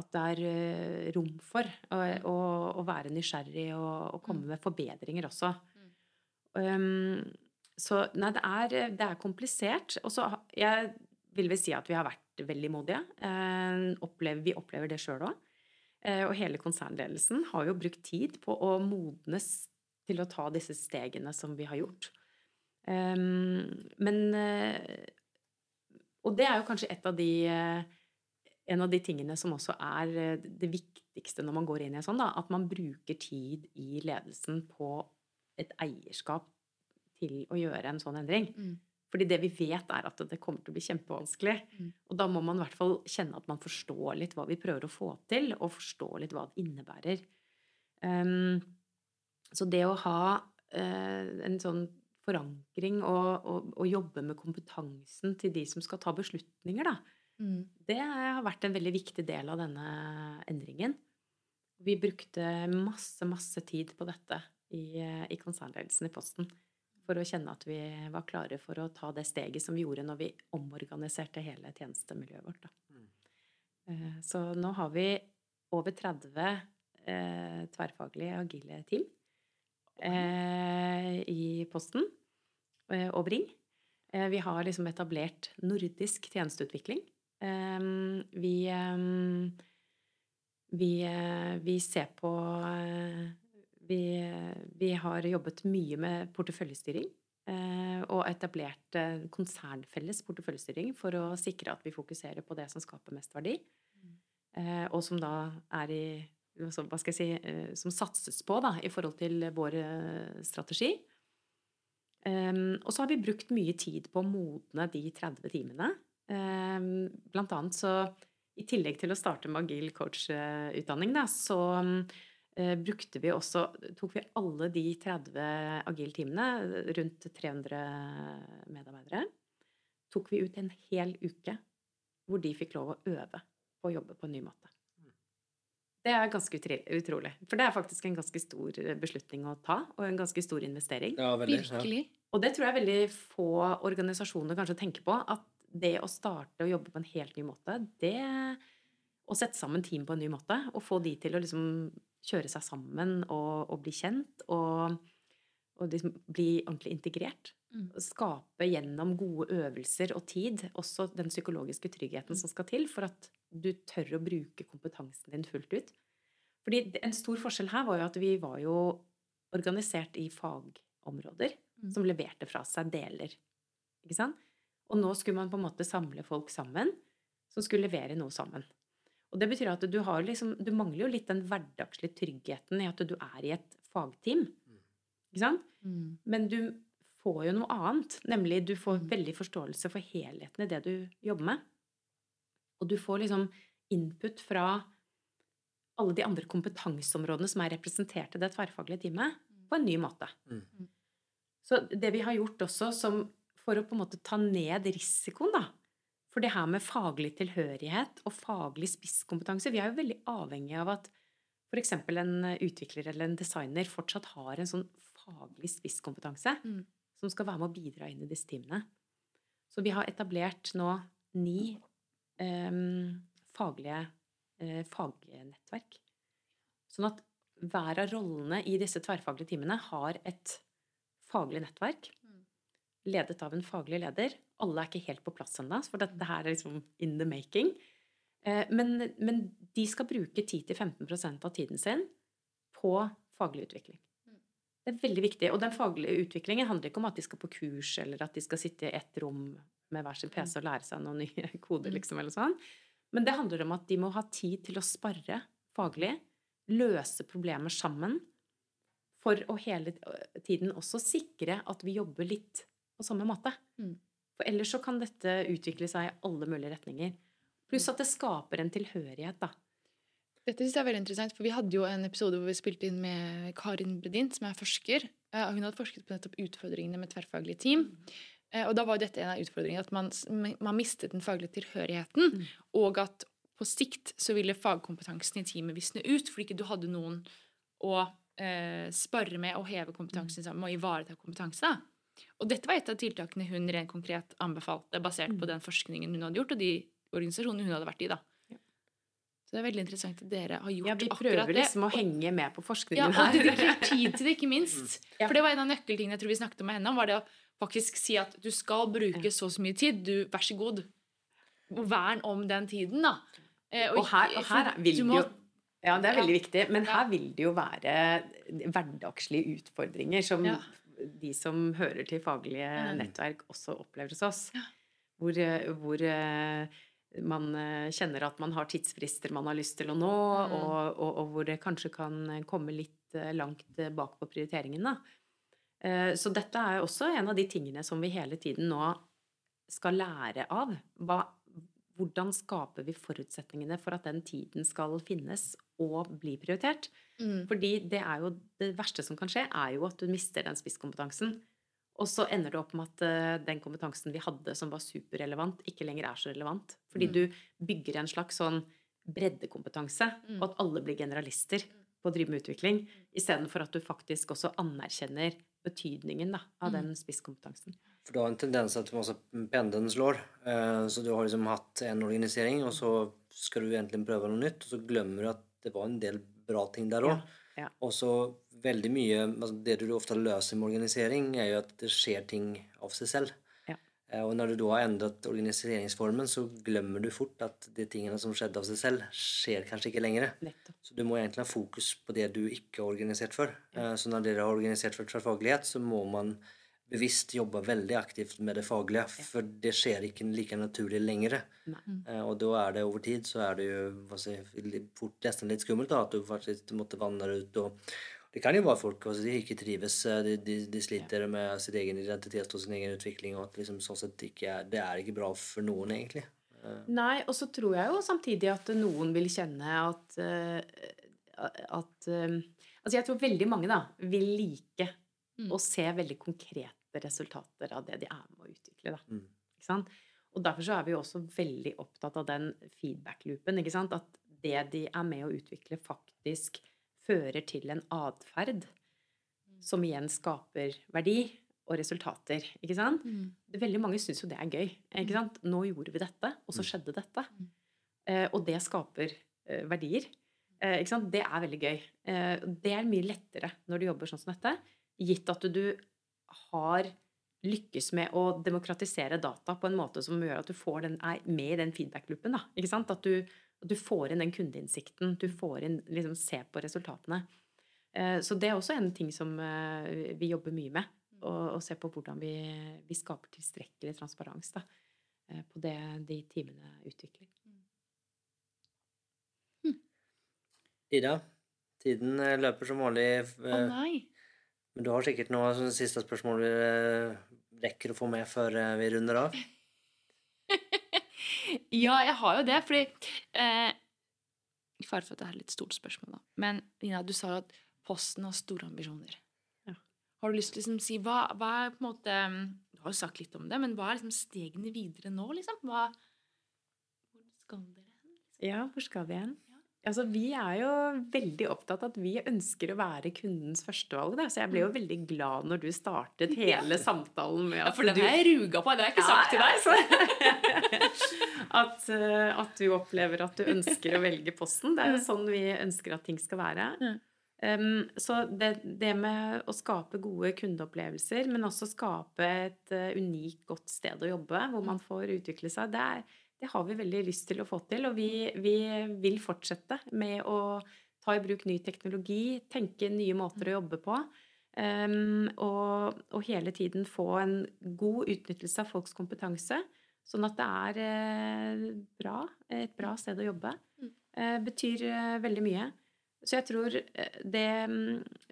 at det er eh, rom for å, å, å være nysgjerrig og, og komme med forbedringer også. Um, så nei, det er, det er komplisert. Og så jeg vil vel si at vi har vært veldig modige. Eh, opplever, vi opplever det sjøl òg. Eh, og hele konsernledelsen har jo brukt tid på å modnes til å ta disse stegene som vi har gjort. Um, men eh, Og det er jo kanskje et av de eh, en av de tingene som også er eh, det viktigste når man går inn i en sånn, da, at man bruker tid i ledelsen på et eierskap til å gjøre en sånn endring. Mm. Fordi det vi vet, er at det kommer til å bli kjempevanskelig. Mm. Og da må man i hvert fall kjenne at man forstår litt hva vi prøver å få til, og forstår litt hva det innebærer. Um, så det å ha uh, en sånn forankring og, og, og, jobbe med kompetansen til de som skal ta beslutninger, da, mm. det har vært en veldig viktig del av denne endringen. Vi brukte masse, masse tid på dette i, i konsernledelsen i Posten for å kjenne at vi var klare for å ta det steget som vi gjorde når vi omorganiserte hele tjenestemiljøet vårt. Mm. Eh, så nå har vi over 30 eh, tverrfaglige agile team eh, i Posten eh, og Bring. Eh, vi har liksom etablert nordisk tjenesteutvikling. Eh, vi, vi, vi ser på vi, vi, har jobbet mye med porteføljestyring. Og etablert konsernfelles porteføljestyring for å sikre at vi fokuserer på det som skaper mest verdi. Og som da er i hva skal jeg si, eh, som satses på da, i forhold til vår eh, strategi. Um, og så har vi brukt mye tid på å modne de 30 timene. Um, blant annet så i tillegg til å starte med agil coach-utdanning, da, så uh, brukte vi også Tok vi alle de 30 agil-timene, rundt 300 medarbeidere, tok vi ut en hel uke hvor de fikk lov å øve på å jobbe på en ny måte. Det er ganske utrolig. For det er faktisk en ganske stor eh, beslutning å ta, og en ganske stor investering. Ja, veldig, Virkelig. Ja. Og det tror jeg veldig få organisasjoner kanskje tenker på. At det å starte å jobbe på en helt ny måte, det Å sette sammen team på en ny måte, og få de til å liksom kjøre seg sammen og, og bli kjent og, og liksom bli ordentlig integrert. Mm. Skape gjennom gode øvelser og tid også den psykologiske tryggheten mm. som skal til for at du tør å bruke kompetansen din fullt ut. Fordi en stor forskjell her var jo at vi var jo organisert i fagområder mm. som leverte fra seg deler. Ikke sant? Og nå skulle man på en måte samle folk sammen som skulle levere noe sammen. Og det betyr at du, liksom, du mangler jo litt den hverdagslige tryggheten i at du er i et fagteam. Mm. Ikke sant? Mm. Men du får jo noe annet. Nemlig du får mm. veldig forståelse for helheten i det du jobber med. Og du får liksom input fra alle de andre kompetanseområdene som er representert i det tverrfaglige teamet, på en ny måte. Mm. Så det vi har gjort også som, for å på en måte ta ned risikoen, da, for det her med faglig tilhørighet og faglig spisskompetanse Vi er jo veldig avhengig av at f.eks. en utvikler eller en designer fortsatt har en sånn faglig spisskompetanse mm. som skal være med å bidra inn i disse teamene. Så vi har etablert nå ni Ehm, faglige eh, fagnettverk. Sånn at hver av rollene i disse tverrfaglige timene har et faglig nettverk. Ledet av en faglig leder. Alle er ikke helt på plass ennå, for dette her er liksom in the making. Eh, men, men de skal bruke 10-15% av tiden sin på faglig utvikling. Det er veldig viktig. Og den faglige utviklingen handler ikke om at de skal på kurs, eller at de skal sitte i ett rom med hver sin PC og lære seg noen nye koder, mm. liksom, eller sånn. Men det handler om at de må ha tid til å sparre faglig, løse problemer sammen, for å hele tiden også sikre at vi jobber litt på samme måte. Mm. For ellers så kan dette utvikle seg i alle mulige retninger. Pluss at det skaper en tilhørighet, da. Dette synes jeg er veldig interessant, for Vi hadde jo en episode hvor vi spilte inn med Karin Bredin, som er forsker. Hun hadde forsket på nettopp utfordringene med tverrfaglige team. Mm. Eh, og da var dette en av utfordringene, at man, man mistet den faglige tilhørigheten. Mm. Og at på sikt så ville fagkompetansen i teamet visne ut, fordi ikke du hadde noen å eh, spare med og heve kompetansen mm. sammen og ivareta kompetanse. Og dette var et av tiltakene hun rent konkret anbefalte, basert mm. på den forskningen hun hadde gjort, og de organisasjonene hun hadde vært i. da. Så det er veldig interessant at dere har gjort akkurat det. Ja, Vi prøver liksom å henge med på forskningen her. Ja, og dedikert tid til det, ikke minst. Mm. For det var en av nøkkeltingene jeg tror vi snakket med henne om, var det å faktisk si at du skal bruke så og så mye tid. Du, vær så god. Vern om den tiden, da. Eh, og, og, her, og her vil det jo Ja, det er veldig viktig. Men her vil det jo være hverdagslige utfordringer som ja. De som hører til faglige nettverk, også opplever hos oss. Hvor, hvor eh, man eh, kjenner at man har tidsfrister man har lyst til å nå, mm. og, og, og, hvor det kanskje kan komme litt langt bak på prioriteringen. da. Eh, Så dette er også en av de tingene som vi hele tiden nå skal lære av. Hva, hvordan skaper vi forutsetningene for at den tiden skal finnes og bli prioritert? Mm. Fordi det er jo det verste som kan skje, er jo at du mister den spisskompetansen. Og så ender det opp med at eh, den kompetansen vi hadde som var superrelevant, ikke lenger er så relevant. Fordi Mm. du bygger en slags sånn breddekompetanse, Mm. og at alle blir generalister på å drive med utvikling, istedenfor at du faktisk også anerkjenner betydningen da, av Mm. den spisskompetansen. For du har en tendens at måste, pendeln slår. Eh, så du har liksom hatt en organisering, og så skal du egentlig prøve noe nytt, og så glemmer du at det var en del bra ting der òg. Ja. Og så veldig mye altså Det du ofte løser med organisering, er jo at det skjer ting av seg selv. Ja. Eh, og når du da har endret organiseringsformen, så glemmer du fort at de tingene som skjedde av seg selv, skjer kanskje ikke lenger. Nettopp. Så du må egentlig ha fokus på det du ikke har organisert for. Ja. Så når dere har organisert for tverrfaglighet, så må man bevisst jobber veldig aktivt med det faglige, for det skjer ikke like naturlig lenger. Nei. Eh, Og da er det over tid så er det jo hva si, fort nesten litt skummelt da, at du faktisk måtte vandre ut. og Det kan jo være folk som ikke trives, eh, de, de, de sliter med sin egen identitet og sin egen utvikling, og at liksom sånn sett ikke er, det er ikke bra for noen, egentlig. Eh, Nei, og så tror jeg jo samtidig at noen vil kjenne at at Altså, jeg tror veldig mange da vil like Mm. å se veldig konkrete resultater av det de er med å utvikle. da. Mm. Ikke sant? Og derfor så er vi jo også veldig opptatt av den feedback-loopen. At det de er med å utvikle, faktisk fører til en atferd som igjen skaper verdi og resultater. ikke sant? Mm. Veldig mange syns jo det er gøy. ikke sant? Nå gjorde vi dette, og så Mm. skjedde dette. Mm. Eh, og det skaper eh, verdier. Eh, ikke sant? Det er veldig gøy. Eh, det er mye lettere når du jobber sånn som dette, gitt at du har lykkes med å demokratisere data på en måte som gjør at du får den, er med i den feedback-loopen. At du, at du får inn den kundeinnsikten, du får inn, liksom se på resultatene. Eh, Så det er også en ting som eh, vi jobber mye med. Å se på hvordan vi, vi skaper tilstrekkelig transparens da, eh, på det de teamene utvikler. Ida, tiden løper som vanlig, Å oh, nei. Men du har sikkert noe sånn siste spørsmål vi eh, rekker å få med før eh, vi runder av? Ja, jeg har jo det, fordi eh, I fare for at det er et litt stort spørsmål, da. Men Nina, du sa jo at Posten har store ambisjoner. Ja. Har du lyst til å liksom, si hva, hva er på en måte Du har jo sagt litt om det, men hva er liksom stegene videre nå, liksom? Hva, hvor skal dere hen? Ja, hvor skal vi hen? Altså, vi er jo veldig opptatt av at vi ønsker å være kundens førstevalg. Så jeg ble jo veldig glad når du startet hele samtalen med at Ja, for den har jeg ruga på. Det har jeg ikke sagt til deg. Så. at, eh, at du opplever at du ønsker å velge Posten. Det er jo sånn vi ønsker at ting skal være. Mm. Um, så det, det med å skape gode kundeopplevelser, men også skape et eh, unikt, godt sted å jobbe, hvor man får utvikle seg, det, er, det har vi veldig lyst til å få til. Og vi, vi vil fortsette med å ta i bruk ny teknologi, tenke nye måter å jobbe på. Um, og, og hele tiden få en god utnyttelse av folks kompetanse. Sånn at det er eh, bra, et bra sted å jobbe. Mm. Eh, betyr eh, veldig mye. Så jeg tror eh, det,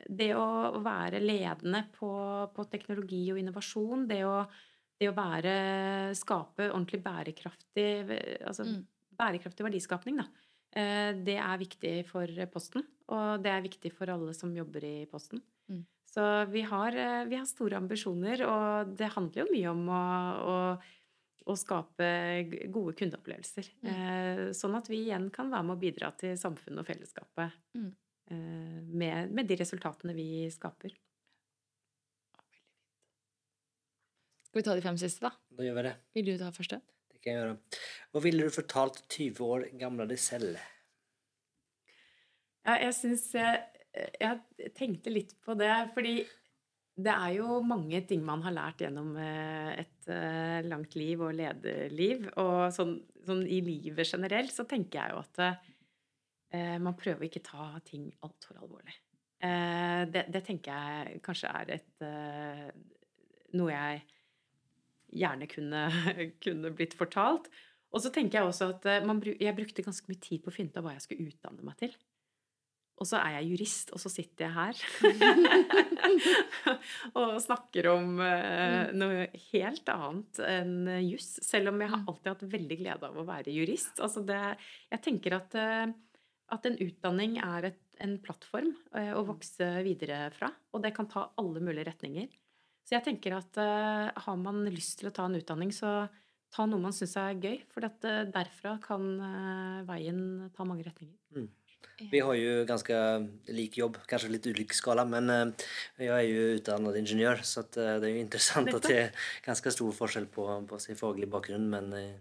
det å være ledende på, på teknologi og innovasjon, det å, det å være, skape ordentlig bærekraftig, altså Mm. bærekraftig verdiskapning, da. Eh, Det er viktig for Posten, og det er viktig for alle som jobber i Posten. Mm. Så vi har, eh, vi har store ambisjoner, og det handler jo mye om å, å, å skape gode kundeopplevelser. Mm. Eh, Sånn at vi igjen kan være med å bidra til samfunnet og fellesskapet Mm. med, med de resultatene vi skaper. Skal vi ta de fem siste, da? Da gjør vi det. Vil du ta første? Det kan jeg gjøre. Hva ville du fortalt 20 år gamle deg selv? Ja, jeg syns jeg, jeg tenkte litt på det, fordi det er jo mange ting man har lært gjennom eh, et eh, langt liv og lederliv. Og sånn, sånn i livet generelt så tenker jeg jo at eh, man prøver ikke ta ting altfor alvorlig. Eh, det, det tenker jeg kanskje er et eh, noe jeg gjerne kunne, kunne blitt fortalt. Og så tenker jeg også at eh, man, jeg brukte ganske mye tid på å finne ut av hva jeg skulle utdanne meg til. Og så er jeg jurist, og så sitter jeg her og snakker om uh, noe helt annet enn juss. Selv om jeg har alltid hatt veldig glede av å være jurist. Altså det, jeg tenker at, uh, at en utdanning er et, en plattform uh, å vokse videre fra. Og det kan ta alle mulige retninger. Så jeg tenker at har man lyst til å ta en utdanning, så ta noe man syns er gøy. For derfra kan veien ta mange retninger. Mm. Vi har jo ganske lik jobb, kanskje litt ulik skala, men jeg er jo utdannet ingeniør, så eh, det er jo interessant at det er ganske stor forskjell på, på sin faglige bakgrunn, men eh,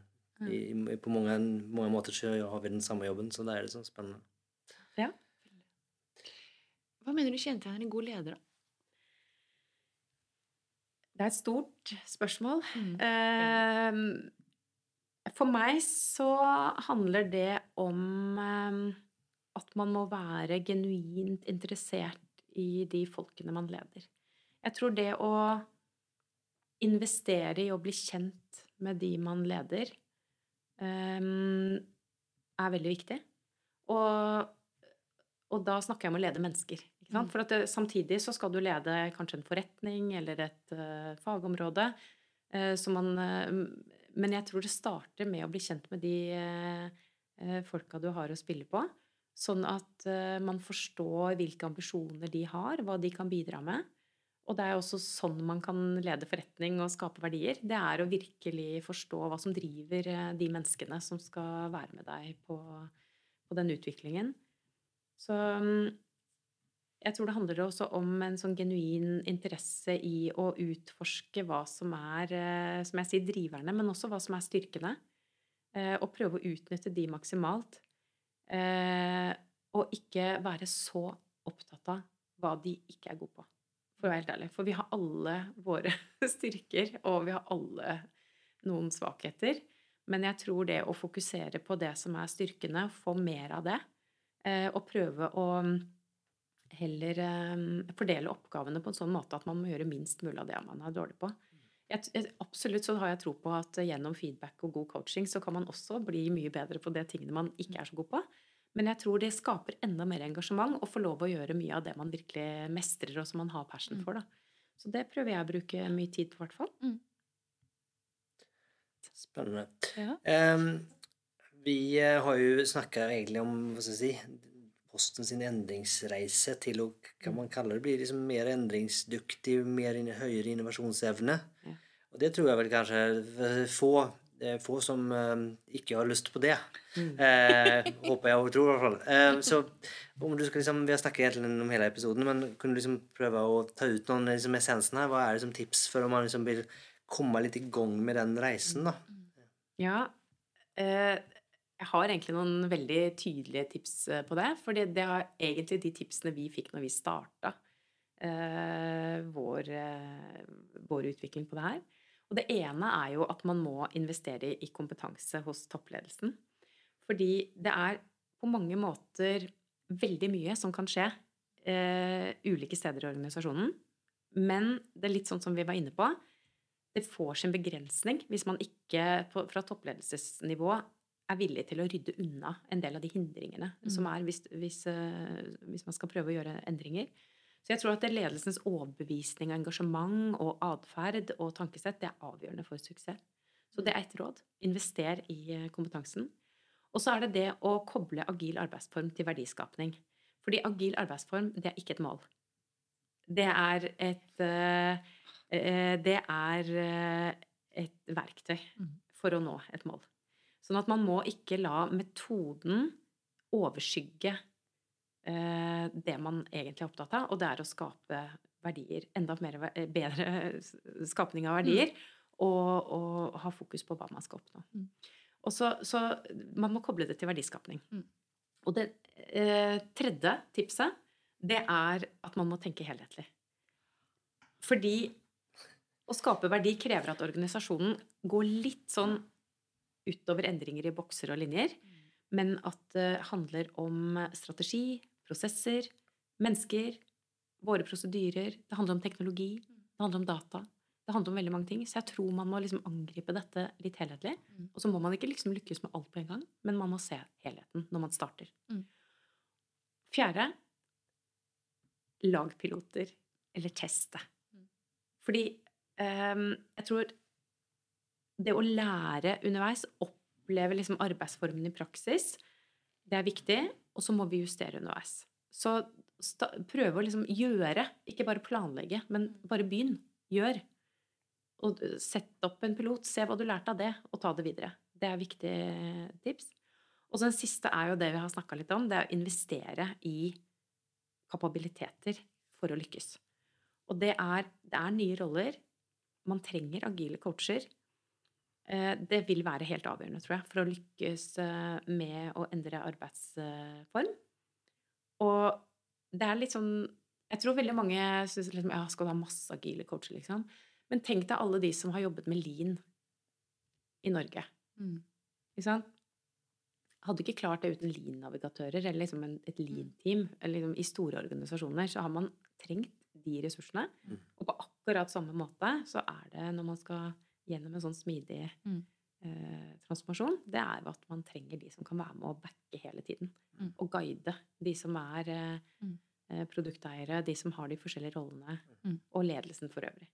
i, i, på mange, mange måter så har vi den samme jobben, så det er det sånn spennende. Ja. Hva mener du kjennetegner en god leder, da? Det er et stort spørsmål. Mm. Uh, for meg så handler det om uh, at man må være genuint interessert i de folkene man leder. Jeg tror det å investere i å bli kjent med de man leder, um, er veldig viktig. Og, og, da snakker jeg om å lede mennesker. Mm. For det, samtidig så skal du lede kanskje en forretning eller et uh, fagområde. Uh, man, uh, men jeg tror det starter med å bli kjent med de folka du har å spille på. Sånn at man forstår hvilke ambisjoner de har, hva de kan bidra med. Og det er også sånn man kan lede forretning og skape verdier. Det er å virkelig forstå hva som driver de menneskene som skal være med deg på, på den utviklingen. Så um, jeg tror det handler også om en sånn genuin interesse i å utforske hva som er, uh, som jeg sier, driverne, men også hva som er styrkene. Og prøve å utnytte de maksimalt. Eh, og ikke være så opptatt av hva de ikke er gode på, for å være helt ærlig. For vi har alle våre styrker, og vi har alle noen svakheter. Men jeg tror det å fokusere på det som er styrkene, få mer av det, eh, og prøve å heller eh, fordele oppgavene på en sånn måte at man må gjøre minst mulig av det man er dårlig på. Jeg, absolutt så har jeg tro på at gjennom feedback og god coaching så kan man også bli mye bedre på de tingene man ikke er så god på. Men jeg tror det skaper enda mer engasjement å få lov å gjøre mye av det man virkelig mestrer, og som man har passion mm. for. Da. Så det prøver jeg å bruke mye tid på, i hvert fall. Mm. Spennende. Ja. Um, vi eh, har jo snakka egentlig om hva skal jeg si, Posten sin endringsreise til å kan man kalle det, bli liksom mer endringsdyktig, mer høyere innovasjonsevne. Ja. Og det tror jeg vel kanskje få er få som eh, ikke har lyst på det. Mm. Eh, håper jeg og tror, i hvert fall. Eh, så om du skal liksom, Vi har snakket egentlig om hele episoden, men kunne du liksom prøve å ta ut noen liksom, essensen her? Hva er det som tips for om man liksom vil komme litt i gang med den reisen? da? Ja, eh, jeg har egentlig noen veldig tydelige tips eh, på det. For det, det er egentlig de tipsene vi fikk når vi starta eh, vår, vår utvikling på det her. Og det ene er jo at man må investere i kompetanse hos toppledelsen. Fordi det er på mange måter veldig mye som kan skje eh, ulike steder i organisasjonen. Men det er litt sånn som vi var inne på. Det får sin begrensning hvis man ikke fra toppledelsesnivå er villig til å rydde unna en del av de hindringene mm. som er hvis, hvis, uh, hvis, man skal prøve å gjøre endringer. Så jeg tror at ledelsens overbevisning, og engasjement og atferd og tankesett det er avgjørende for suksess. Så det er ett råd. Invester i eh, kompetansen. Og så er det det å koble agil arbeidsform til verdiskapning. Fordi agil arbeidsform, det er ikke et mål. Det er et eh, eh, Det er et verktøy mm. for å nå et mål. Sånn at man må ikke la metoden overskygge Eh, det man egentlig er opptatt av, og det er å skape verdier. Enda mer, eh, bedre skapning av verdier. Mm. Og, og, ha fokus på hva man skal oppnå. Mm. Og så, så, man må koble det til verdiskapning. Mm. Og det eh, tredje tipset, det er at man må tenke helhetlig. Fordi å skape verdi krever at organisasjonen går litt sånn utover endringer i bokser og linjer, mm. men at det handler om strategi, prosesser, mennesker, våre prosedyrer. Det handler om teknologi. Det handler om data. Det handler om veldig mange ting. Så jeg tror man må liksom angripe dette litt helhetlig. Mm. Og så må man ikke liksom lykkes med alt på en gang, men man må se helheten når man starter. Mm. Fjerde lagpiloter, eller teste. Fordi ehm, jeg tror det å lære underveis, oppleve liksom arbeidsformen i praksis, det er viktig, og så må vi justere underveis. Så prøve å liksom gjøre, ikke bare planlegge, men bare begynn. Gjør. Og sett opp en pilot, se hva du lærte av det, og ta det videre. Det er viktig tips. Og så den siste er jo det vi har snakka litt om, det er å investere i kapabiliteter for å lykkes. Og det er, det er nye roller. Man trenger agile coacher. Eh, det vil være helt avgjørende, tror jeg, for å lykkes eh, med å endre arbeidsform. Og det er litt sånn Jeg tror veldig mange syns liksom, ja, skal du ha masse agile coacher, liksom. Men tenk deg alle de som har jobbet med lean i Norge. Mm. Ikke sant? Hadde ikke klart det uten lean-navigatører eller liksom en, et lean-team. eller Liksom, I store organisasjoner så har man trengt de ressursene. Mm. Og på akkurat samme måte så er det når man skal gjennom en sånn smidig Mm. eh, transformasjon, det er jo at man trenger de som kan være med og backe hele tiden. Mm. Og guide de som er eh, Mm. eh, produkteiere, de som har de forskjellige rollene, Mm. og ledelsen for øvrig.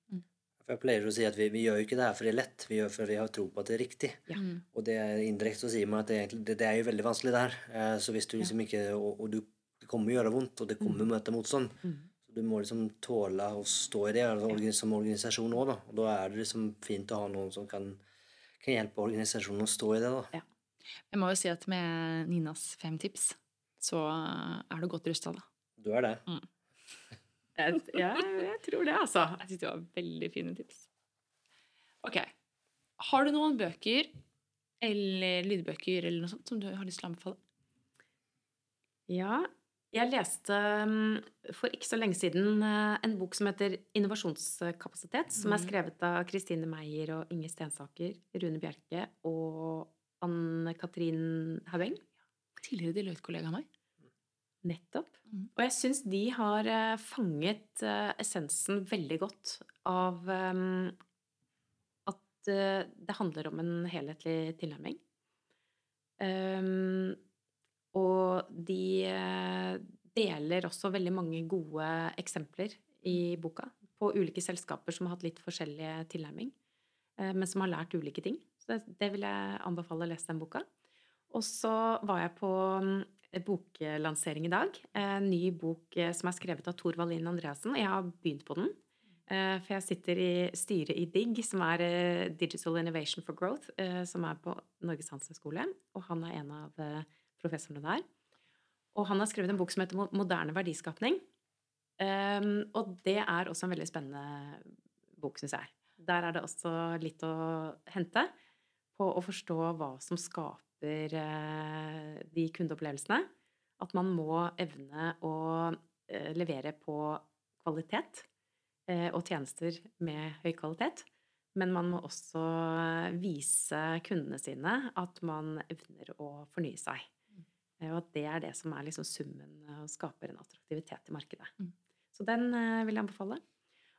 For jeg pleier å si at vi, vi gjør jo ikke det her for det er lett, vi gjør for vi har tro på at det er riktig. Ja. Mm. Og det er indirekte så sier man at det, egentlig- det, det er jo veldig vanskelig det her. Eh, Så hvis du liksom ikke Og, og du, det kommer å gjøre vondt, og det kommer å møte motstand. Mm. Du må liksom tåle å stå i det altså, som organisasjon òg, da. Og da er det liksom fint å ha noen som kan, kan hjelpe organisasjonen å stå i det, da. Jeg må jo si at med Ninas fem tips, så er du godt rusta, da. Du er det. Jeg, jeg, jeg tror det, altså. Jeg syns det var veldig fine tips. Ok. Har du noen bøker eller lydbøker eller noe sånt som du har lyst til å anbefale? Ja, jeg leste mm, for ikke så lenge siden eh, en bok som heter Innovasjonskapasitet, som er Mhm. skrevet av Kristine Meyer og Inge Stensaker, Rune Bjerke og Anne-Katrin Haubeng. Tidligere Deloitte-kollega av meg. Nettopp. Mhm. Og jeg syns de har eh, fanget eh, essensen veldig godt av at det handler om en helhetlig tilnærming. Og de eh, deler også veldig mange gode eksempler i boka på ulike selskaper som har hatt litt forskjellig tilnærming, eh, men som har lært ulike ting. Så det, vil jeg anbefale å lese den boka. Og så var jeg på mm, boklansering i dag. En ny bok eh, som er skrevet av Tor Wallin Andreassen. og Jeg har begynt på den. For jeg sitter i styret i DIGG, som er Digital Innovation for Growth, som er på Norges handelshøyskole. Og han er en av professorene der. Og han har skrevet en bok som heter Moderne verdiskapning. Um, og det er også en veldig spennende bok, syns jeg. Der er det også litt å hente på å forstå hva som skaper uh, de kundeopplevelsene. At man må evne å uh, levere på kvalitet uh, og tjenester med høy kvalitet. Men man må også vise kundene sine at man evner å fornye seg. Eh, Og at det er det som er liksom summen og skaper en attraktivitet i markedet. Mm. Så den eh, vil jeg anbefale.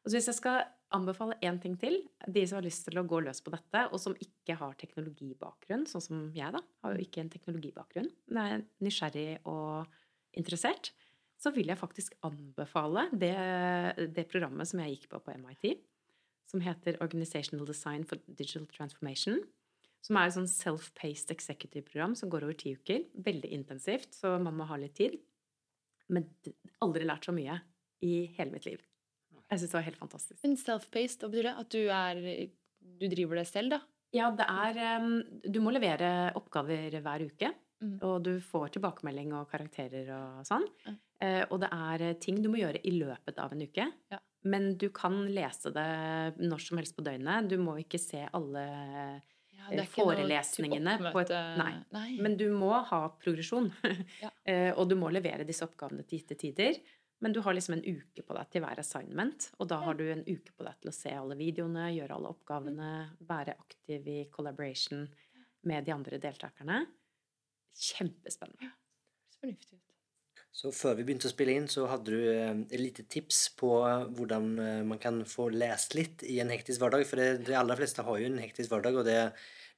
Og så hvis jeg skal anbefale én ting til, de som har lyst til å gå løs på dette, og som ikke har teknologibakgrunn, sånn som jeg, da, har jo ikke en teknologibakgrunn, men er nysgjerrig og interessert, så vil jeg faktisk anbefale det, det programmet som jeg gikk på på MIT, som heter Organizational Design for Digital Transformation. Som er et sånn self-paced executive-program som går over ti uker. Veldig intensivt, så man må ha litt tid. Men aldri lært så mye i hele mitt liv. Jeg syns det var helt fantastisk. Men self-paced, hva betyr det? At du er Du driver det selv, da? Ja, det er Du må levere oppgaver hver uke. Mm. Og du får tilbakemelding og karakterer og sånn. Mm. Eh, og det er eh, ting du må gjøre i løpet av en uke. Ja. Men du kan lese det når som helst på døgnet. Du må ikke se alle Ja, det er ikke noe forelesningene på et- nei. nei. Men du må ha progresjon. Ja. Eh, og du må levere disse oppgavene til gitte tider. Men du har liksom en uke på deg til hver assignment. Og da har du en uke på deg til å se alle videoene, gjøre alle oppgavene, være aktiv i collaboration med de andre deltakerne. Kjempespennende. Så fornuftig. Så før vi begynte å spille inn, så hadde du eh, et lite tips på eh, hvordan eh, man kan få lest litt i en hektisk hverdag. For de aller fleste har jo en hektisk hverdag, og det,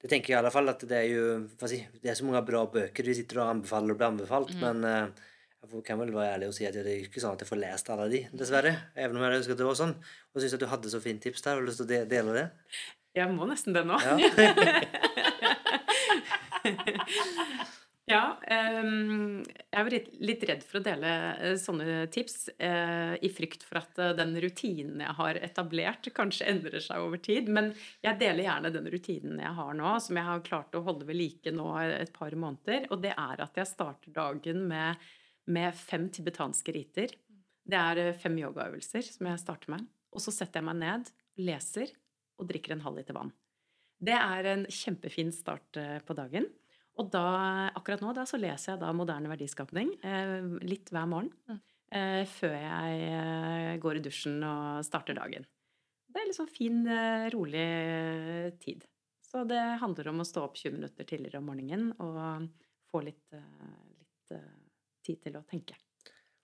det tenker jeg i alle fall at det er jo si, Det er så mange bra bøker de sitter og anbefaler og blir anbefalt, men eh, Jeg kan vel være ærlig og si at det er ikke sånn at jeg får lest alle de, dessverre. Even om jeg hadde ønsket det var sånn. Og syns at du hadde så fint tips der. Du lyst til å dele det? Jeg må nesten det nå. Ja. Ja, ehm, jeg er litt- redd for å dele eh, sånne tips eh, i frykt for at eh, den rutinen jeg har etablert, kanskje endrer seg over tid. Men jeg deler gjerne den rutinen jeg har nå, som jeg har klart å holde ved like nå et par måneder. Og det er at jeg starter dagen med, med fem tibetanske riter. Det er fem yogaøvelser som jeg starter med. Og så setter jeg meg ned, leser og drikker en halv liter vann. Det er en kjempefin start på dagen. Og da, akkurat nå da, så leser jeg da moderne verdiskapning eh, litt hver morgen. Mm. Eh, før jeg eh, går i dusjen og starter dagen. Det er litt sånn fin, eh, rolig eh, tid. Så det handler om å stå opp 20 minutter tidligere om morgenen og få litt, eh, litt eh, tid til å tenke.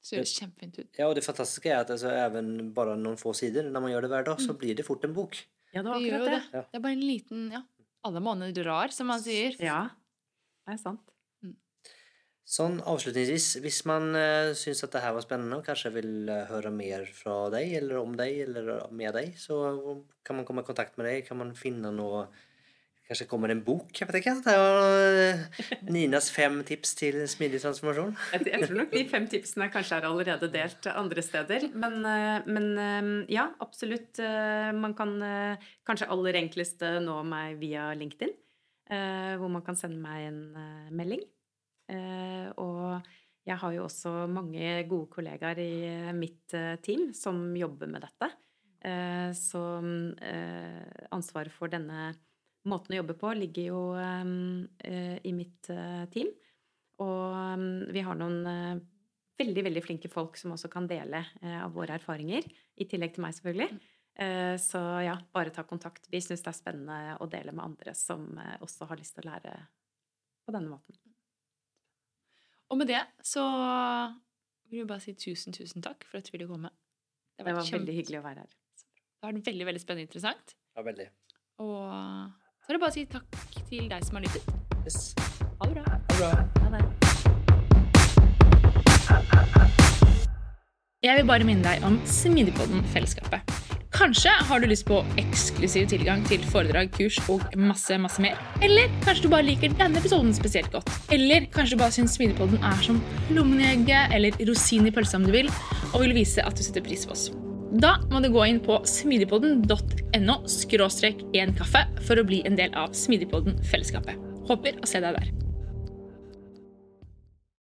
Det ser kjempefint ut. ja, og det fantastiske er at altså, even bare noen få sider, når man gjør det hver dag, så blir det fort en bok. Ja, det var akkurat det. det. Det er bare en liten Ja, alle måneder drar, som man sier. Ja, det er sant. Sånn avslutningsvis, hvis man uh, syns at det her var spennende og kanskje vil eh, høre mer fra deg, eller om deg, eller med deg, så kan man komme i kontakt med deg. Kan man finne noe Kanskje kommer en bok? jeg vet ikke. Det er, eh, Ninas fem tips til smidig transformasjon. Jeg, tror nok de fem tipsene kanskje er allerede delt andre steder. Men, eh, men eh, ja, absolutt. eh, Man kan eh, kanskje aller enklest eh, nå meg via LinkedIn. Eh, Hvor man kan sende meg en eh, melding. Eh, Og jeg har jo også mange gode kollegaer i mitt team som jobber med dette. Så ansvaret for denne måten å jobbe på ligger jo i mitt team. Og um, vi har noen veldig veldig flinke folk som også kan dele av våre erfaringer. I tillegg til meg, selvfølgelig. Eh, så ja, bare ta kontakt. Vi syns det er spennende å dele med andre som eh, også har lyst til å lære på denne måten. Og med det så vil vi bare si tusen, tusen takk for at du ville komme. Det var veldig hyggelig å være her. Det har vært veldig veldig spennende og interessant. Ja, veldig. Og så er det bare å si takk til deg som har lyttet. Yes. Ha det bra. Ha det bra. Ha det. Jeg vil bare minne deg om Smidigpodden-fellesskapet. Kanskje har du lyst på eksklusiv tilgang til foredrag, kurs og masse masse mer. Eller kanskje du bare liker denne episoden spesielt godt. Eller kanskje du bare syns Smidigpodden er som lommen eller rosin i pølsa om du vil, og vil vise at du setter pris på oss. Da må du gå inn på smidigpodden.no en kaffe for å bli en del av Smidigpodden-fellesskapet. Håper å se deg der.